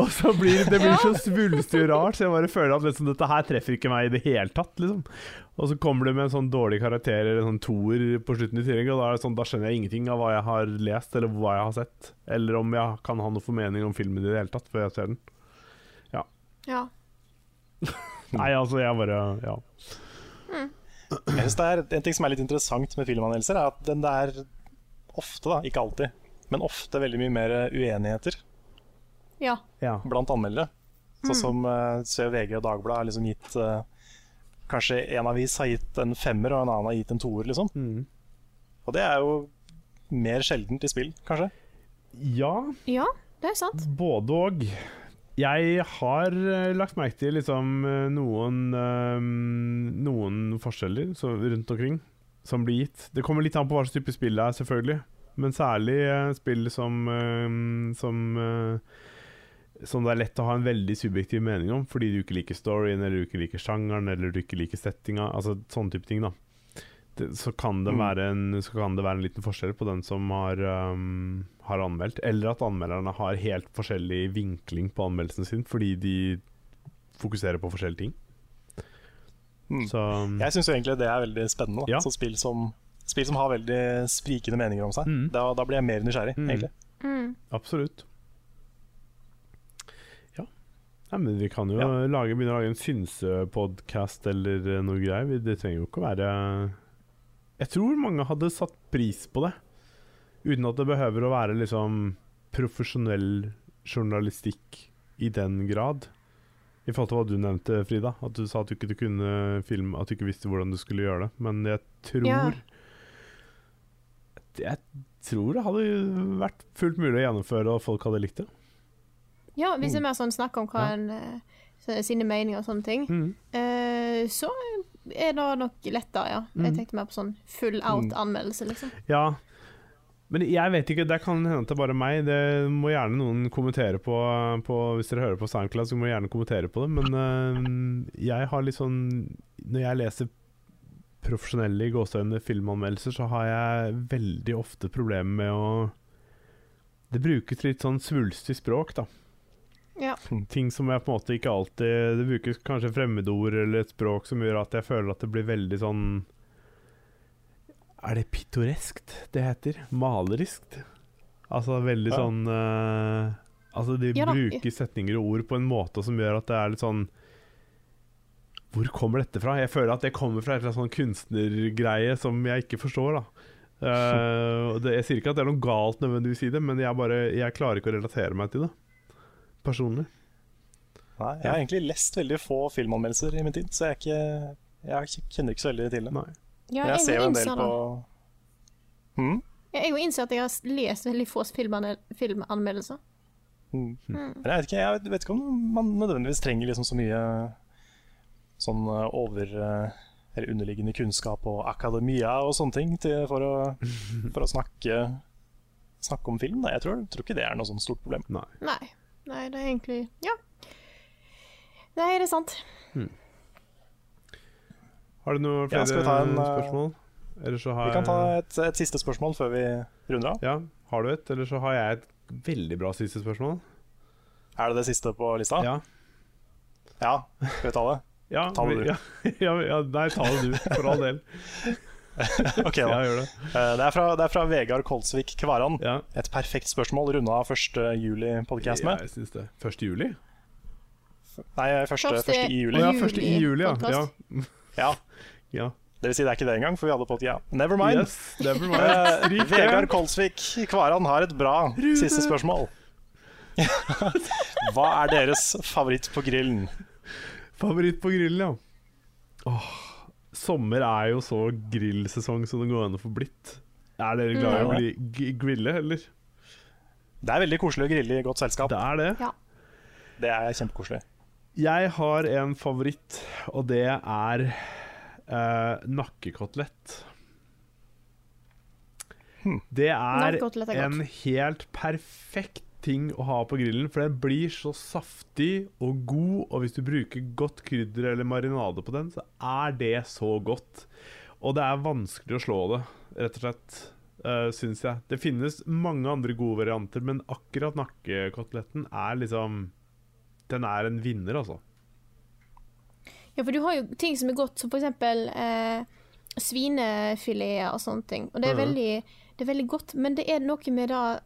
Og så blir det blir så svulstig og rart, så jeg bare føler at liksom, dette her treffer ikke meg i det hele tatt. Liksom. Og så kommer det med en sånn dårlig karakter eller en sånn toer på slutten i tillegg, og da, det sånn, da skjønner jeg ingenting av hva jeg har lest eller hva jeg har sett. Eller om jeg kan ha noe formening om filmen i det hele tatt før jeg ser den. Ja. Nei, altså, jeg bare Ja. Jeg synes det er En ting som er litt interessant med filmanmeldelser, er at den det er ofte, da, ikke alltid, men ofte veldig mye mer uenigheter Ja. ja. blant anmeldere. Sånn som uh, ser VG og Dagbladet har liksom gitt uh, Kanskje en avis har gitt en femmer, og en annen har gitt en toer, liksom. Mm. Og det er jo mer sjeldent i spill, kanskje. ja, ja, det er sant. både og. Jeg har eh, lagt merke til liksom eh, noen eh, Noen forskjeller så, rundt omkring som blir gitt. Det kommer litt an på hva slags type spill det er, selvfølgelig. Men særlig spill som Som Som det er lett å ha en veldig subjektiv mening om, fordi du ikke liker storyen, eller du ikke liker sjangeren, eller du ikke liker settinga. Altså sånne type ting, da. Det, så, kan det Mm. være en, så kan det være en liten forskjell på den som har, um, har anmeldt, eller at anmelderne har helt forskjellig vinkling på anmeldelsen sin fordi de fokuserer på forskjellige ting. Mm. Så um, Jeg syns egentlig det er veldig spennende. Da. Ja. Så spill som spill som har veldig sprikende meninger om seg. Mm. Da, da blir jeg mer nysgjerrig, Mm. egentlig. Mm. Absolutt. Ja. Nei, men vi kan jo Ja. lage, begynne å lage en synsepodkast eller noe greier. Det trenger jo ikke å være Jeg tror mange hadde satt pris på det. Uten at det behøver å være liksom profesjonell journalistikk i den grad. I forhold til hva du nevnte, Frida. At du sa at du ikke kunne filme At du ikke visste hvordan du skulle gjøre det. Men jeg tror Ja. Jeg tror det hadde vært fullt mulig å gjennomføre, og folk hadde likt det. Ja, hvis det Mm. er mer sånn snakk om hva Ja. en eh, sine meninger og sånne ting, Mm. uh, så er det nok lettere, ja. Jeg Mm. tenkte mer på sånn full out Mm. liksom. Ja. Men jeg vet ikke, det kan hende at det er bare meg. Det må gjerne noen kommentere på, på Hvis dere hører på SoundCloud, så må gjerne kommentere på det. Men øh, jeg har litt sånn Når jeg leser profesjonelle gåseøyne filmanmeldelser, så har jeg veldig ofte problemer med å Det brukes litt sånn svulstig språk, da. Ja. Ting som jeg på en måte ikke alltid Det brukes kanskje fremmedord eller et språk som gjør at jeg føler at det blir veldig sånn Er det pittoreskt det heter? Maleriskt? Altså veldig Ja. sånn uh, Altså de Ja bruker setninger og ord på en måte som gjør at det er litt sånn Hvor kommer dette fra? Jeg føler at det kommer fra en sånn kunstnergreie som jeg ikke forstår, da. Uh, det, jeg sier ikke at det er noe galt nødvendigvis i det, men jeg, bare, jeg klarer ikke å relatere meg til det. Personlig. Nei, jeg har egentlig lest veldig få filmanmeldelser i min tid, så jeg, er ikke, jeg kjenner ikke så veldig til det. Nei. Ja, Men jeg ser jo en del på mm? Jeg har jo innsett at jeg har lest veldig få filmanmeldelser. Mm. Mm. Men jeg vet, ikke, jeg vet ikke om man nødvendigvis trenger liksom så mye sånn eh, over eh, eller underliggende kunnskap og akademia og sånne ting til, for, å, for å snakke, snakke om film. Da. Jeg tror, tror ikke det er noe sånn stort problem. Nei. Nei. Nei, det er egentlig Ja. Nei, det er sant. Har du noen Ja, flere skal vi ta en, eh, spørsmål? Eller så har Vi kan ta et, et siste spørsmål før vi runder av. Ja, har du et? Eller så har jeg et veldig bra siste spørsmål. Er det det siste på lista? Ja. Ja, skal vi ta det? Ja, Ta det du. Ja, ja, ja, nei, ta det du, for all del. Ok da. Ja, det. Eh, Det er fra, det er fra Vegard Kolsvik Kvaran. Ja, Et perfekt spørsmål runda av 1. juli-podkast med. jeg syns det. 1. juli? Nei, 1. Første- første i Å juli. ja, 1. i juli, ja. ja. Ja, ja. Det vil si det er ikke det engang, for vi hadde på ja. Never mind. Yes, never mind. Eh, Vegard. Kolsvik Kvaran har et bra siste spørsmål. Hva er deres favoritt på grillen? Favoritt på grillen, ja. Åh, sommer er jo så grillsesong som det går an å få blitt. Er dere glad i å Mm. bli grille, eller? Det er veldig koselig å grille i godt selskap. Det er det. Det er kjempekoselig. Jeg har en favoritt, og det er eh, nakkekotelett. Hmm. Det er Nakkekotelett er godt. en helt perfekt ting å ha på grillen, for den blir så saftig og god, og hvis du bruker godt krydder eller marinade på den, så er det så godt. Og det er vanskelig å slå det, rett og slett, uh, syns jeg. Det finnes mange andre gode varianter, men akkurat nakkekoteletten er liksom Den er en vinner, altså. Ja, for du har jo ting som er godt, som for eksempel eh, svinefileter og sånne ting. Og det er, Mhm. veldig, det er veldig godt, men det er noe med det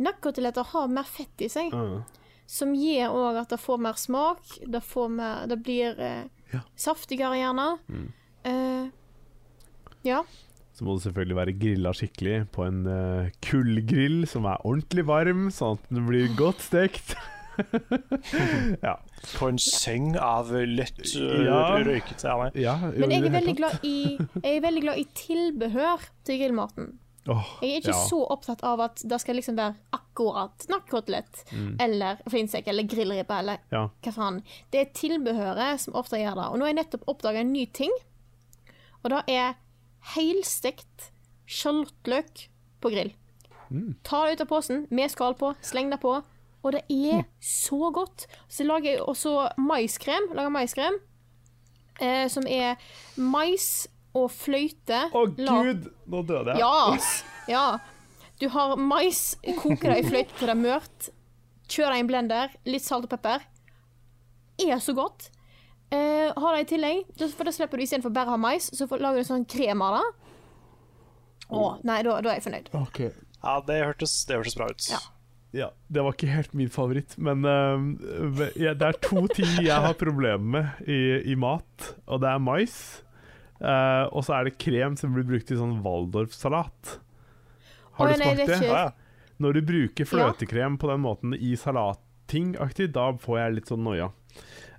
Nakkekoteletter har mer fett i seg, Ja. som gir òg at det får mer smak. Det, får mer, det blir eh, Ja. saftigere, gjerne. Mm. Eh, ja. Så må det selvfølgelig være grilla skikkelig på en uh, kullgrill som er ordentlig varm, sånn at den blir godt stekt. ja. På en seng av lett uh, Ja. røyket ja, Men jeg er, veldig glad i, jeg er veldig glad i tilbehør til grillmaten. Jeg er ikke ja. så opptatt av at det skal liksom være akkurat nakkotelett Mm. eller flinsek eller grillribbe eller Ja. hva faen. Det er tilbehøret som ofte gjør det. Og nå har jeg nettopp oppdaga en ny ting, og det er helstekt sjalottløk på grill. Mm. Ta det ut av posen med skall på, sleng det på, og det er så godt. Så lager jeg også maiskrem. Lager maiskrem eh, som er mais og fløyte. Å La- gud, nå døde jeg. ja, ja. Du har mais, koker det i fløyte til det er mørt, kjør det i en blender, litt salt og pepper. Er så godt. Uh, har det i tillegg, for da slipper du istedenfor bare å ha mais, så får, lager du sånn krem av det. Å, nei, da, da er jeg fornøyd. Ok. Ja, det hørtes, det hørtes bra ut. Ja. Ja, det var ikke helt min favoritt, men uh, ja, det er to ting jeg har problemer med i, i mat, og det er mais. Eh, og så er det krem som blir brukt i sånn Waldorf-salat. Har Å, du nei, smakt det det? ikke- Ja, ja. Når du bruker fløtekrem på den måten i salatting-aktig, da får jeg litt sånn noia.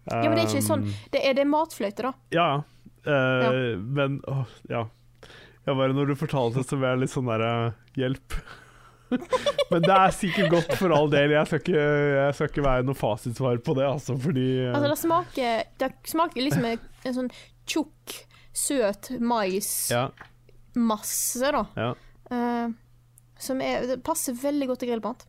Ja, men det er ikke sånn Um, Det er det matfløyte, da. Ja, eh, men åh, ja. ja. Bare når du fortalte det, så ble jeg litt sånn derre Hjelp. men det er sikkert godt for all del. Jeg skal ikke, jeg skal ikke være noe fasitsvar på det, altså, fordi eh, Altså, det smaker Det smaker liksom en, en sånn tjukk, søt maismasse, Ja, da. ja. Uh, som er Det passer veldig godt til grillmat.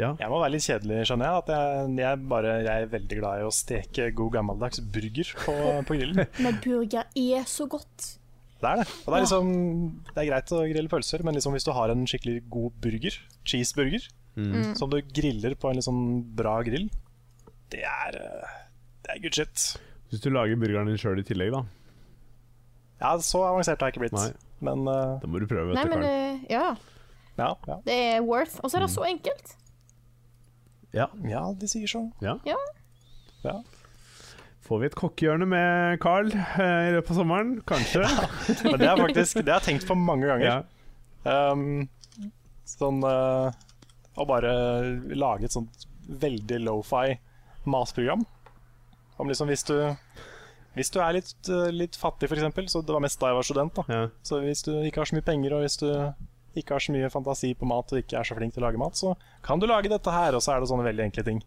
ja. Jeg må være litt kjedelig, skjønner jeg. At jeg, jeg, bare, jeg er veldig glad i å steke god gammeldags burger på, på grillen. Men burger er så godt. Det er det. Og det er liksom Det er greit å grille pølser, men liksom hvis du har en skikkelig god burger, cheeseburger, Mm. som du griller på en litt sånn bra grill, det er eh, Det er good shit. Hvis du lager burgeren din sjøl i tillegg, da. Ja, så avansert har jeg ikke blitt. Nei. Men uh, Da må du prøve, Nei, men eh, ja. ja, ja. Det er worth. Og så er det så enkelt. Ja. ja, de sier sånn. ja. Ja. Ja. Får vi et kokkehjørne med Carl eh, i løpet av sommeren? Kanskje? Men det er faktisk Det har jeg tenkt på mange ganger. ja. Um, sånn uh, Å bare lage et sånt veldig lofi matprogram. Om liksom hvis du Hvis du er litt, eh, litt fattig, f.eks., så det var mest da jeg var student. da ja. Så hvis du ikke har så mye penger, og hvis du ikke har så mye fantasi på mat og ikke er så flink til å lage mat, så kan du lage dette her, og så er det sånne veldig enkle ting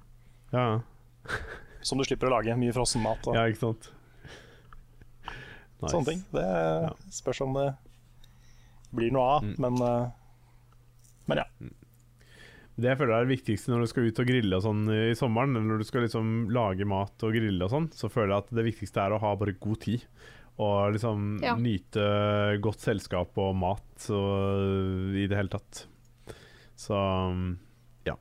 ja. som du slipper å lage. Mye frossen mat og Ja, ikke sant? Nice. sånne ting. Det spørs om det blir noe av, Mm. men eh, Men ja. Det jeg føler er det viktigste når du skal ut og grille og sånn i sommeren, eller når du skal liksom lage mat og grille og sånn, så føler jeg at det viktigste er å ha bare god tid. Og liksom Ja. nyte godt selskap og mat og i det hele tatt. Så ja.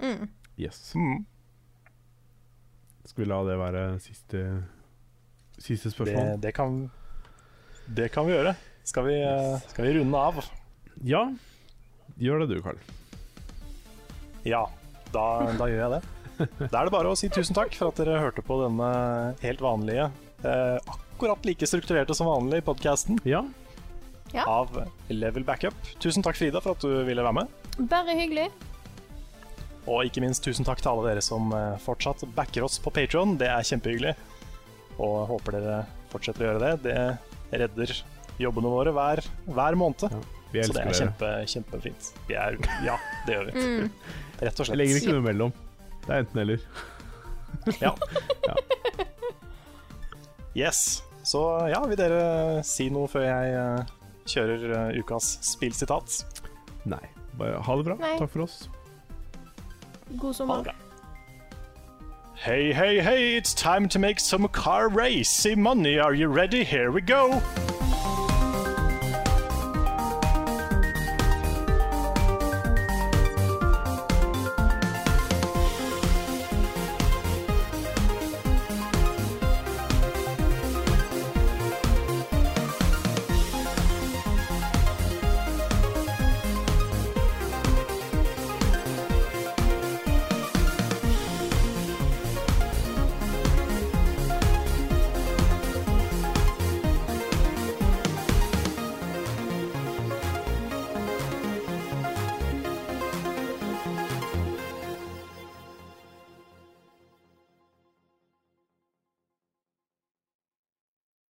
Mm. Yes. Mm. Skal vi la det være siste, siste spørsmål? det, kan, det kan vi gjøre. Skal vi, yes. skal vi runde av? Ja. Gjør det du, Karl. Ja, da, da gjør jeg det. Da er det bare å si tusen takk for at dere hørte på denne helt vanlige, eh, akkurat like strukturerte som vanlig podkasten Ja. Ja. av Level Backup. Tusen takk, Frida, for at du ville være med. Bare hyggelig. Og ikke minst tusen takk til alle dere som eh, fortsatt backer oss på Patron. Det er kjempehyggelig. Og håper dere fortsetter å gjøre det. Det redder jobbene våre hver, hver måned. ja. Vi Så det er kjempe, kjempefint. Vi er, ja, det gjør vi. Mm. Rett og Jeg legger ikke noe imellom. Det er enten eller. Ja. Ja. Yes. Så ja, vil dere si noe før jeg eh, kjører eh, ukas spillsitat? Nei. Bare ha det bra. Nei. Takk for oss. God sommer. Hei, hei, Hey, hey, hey, it's time to make some car racy money. Are you ready? Here we go.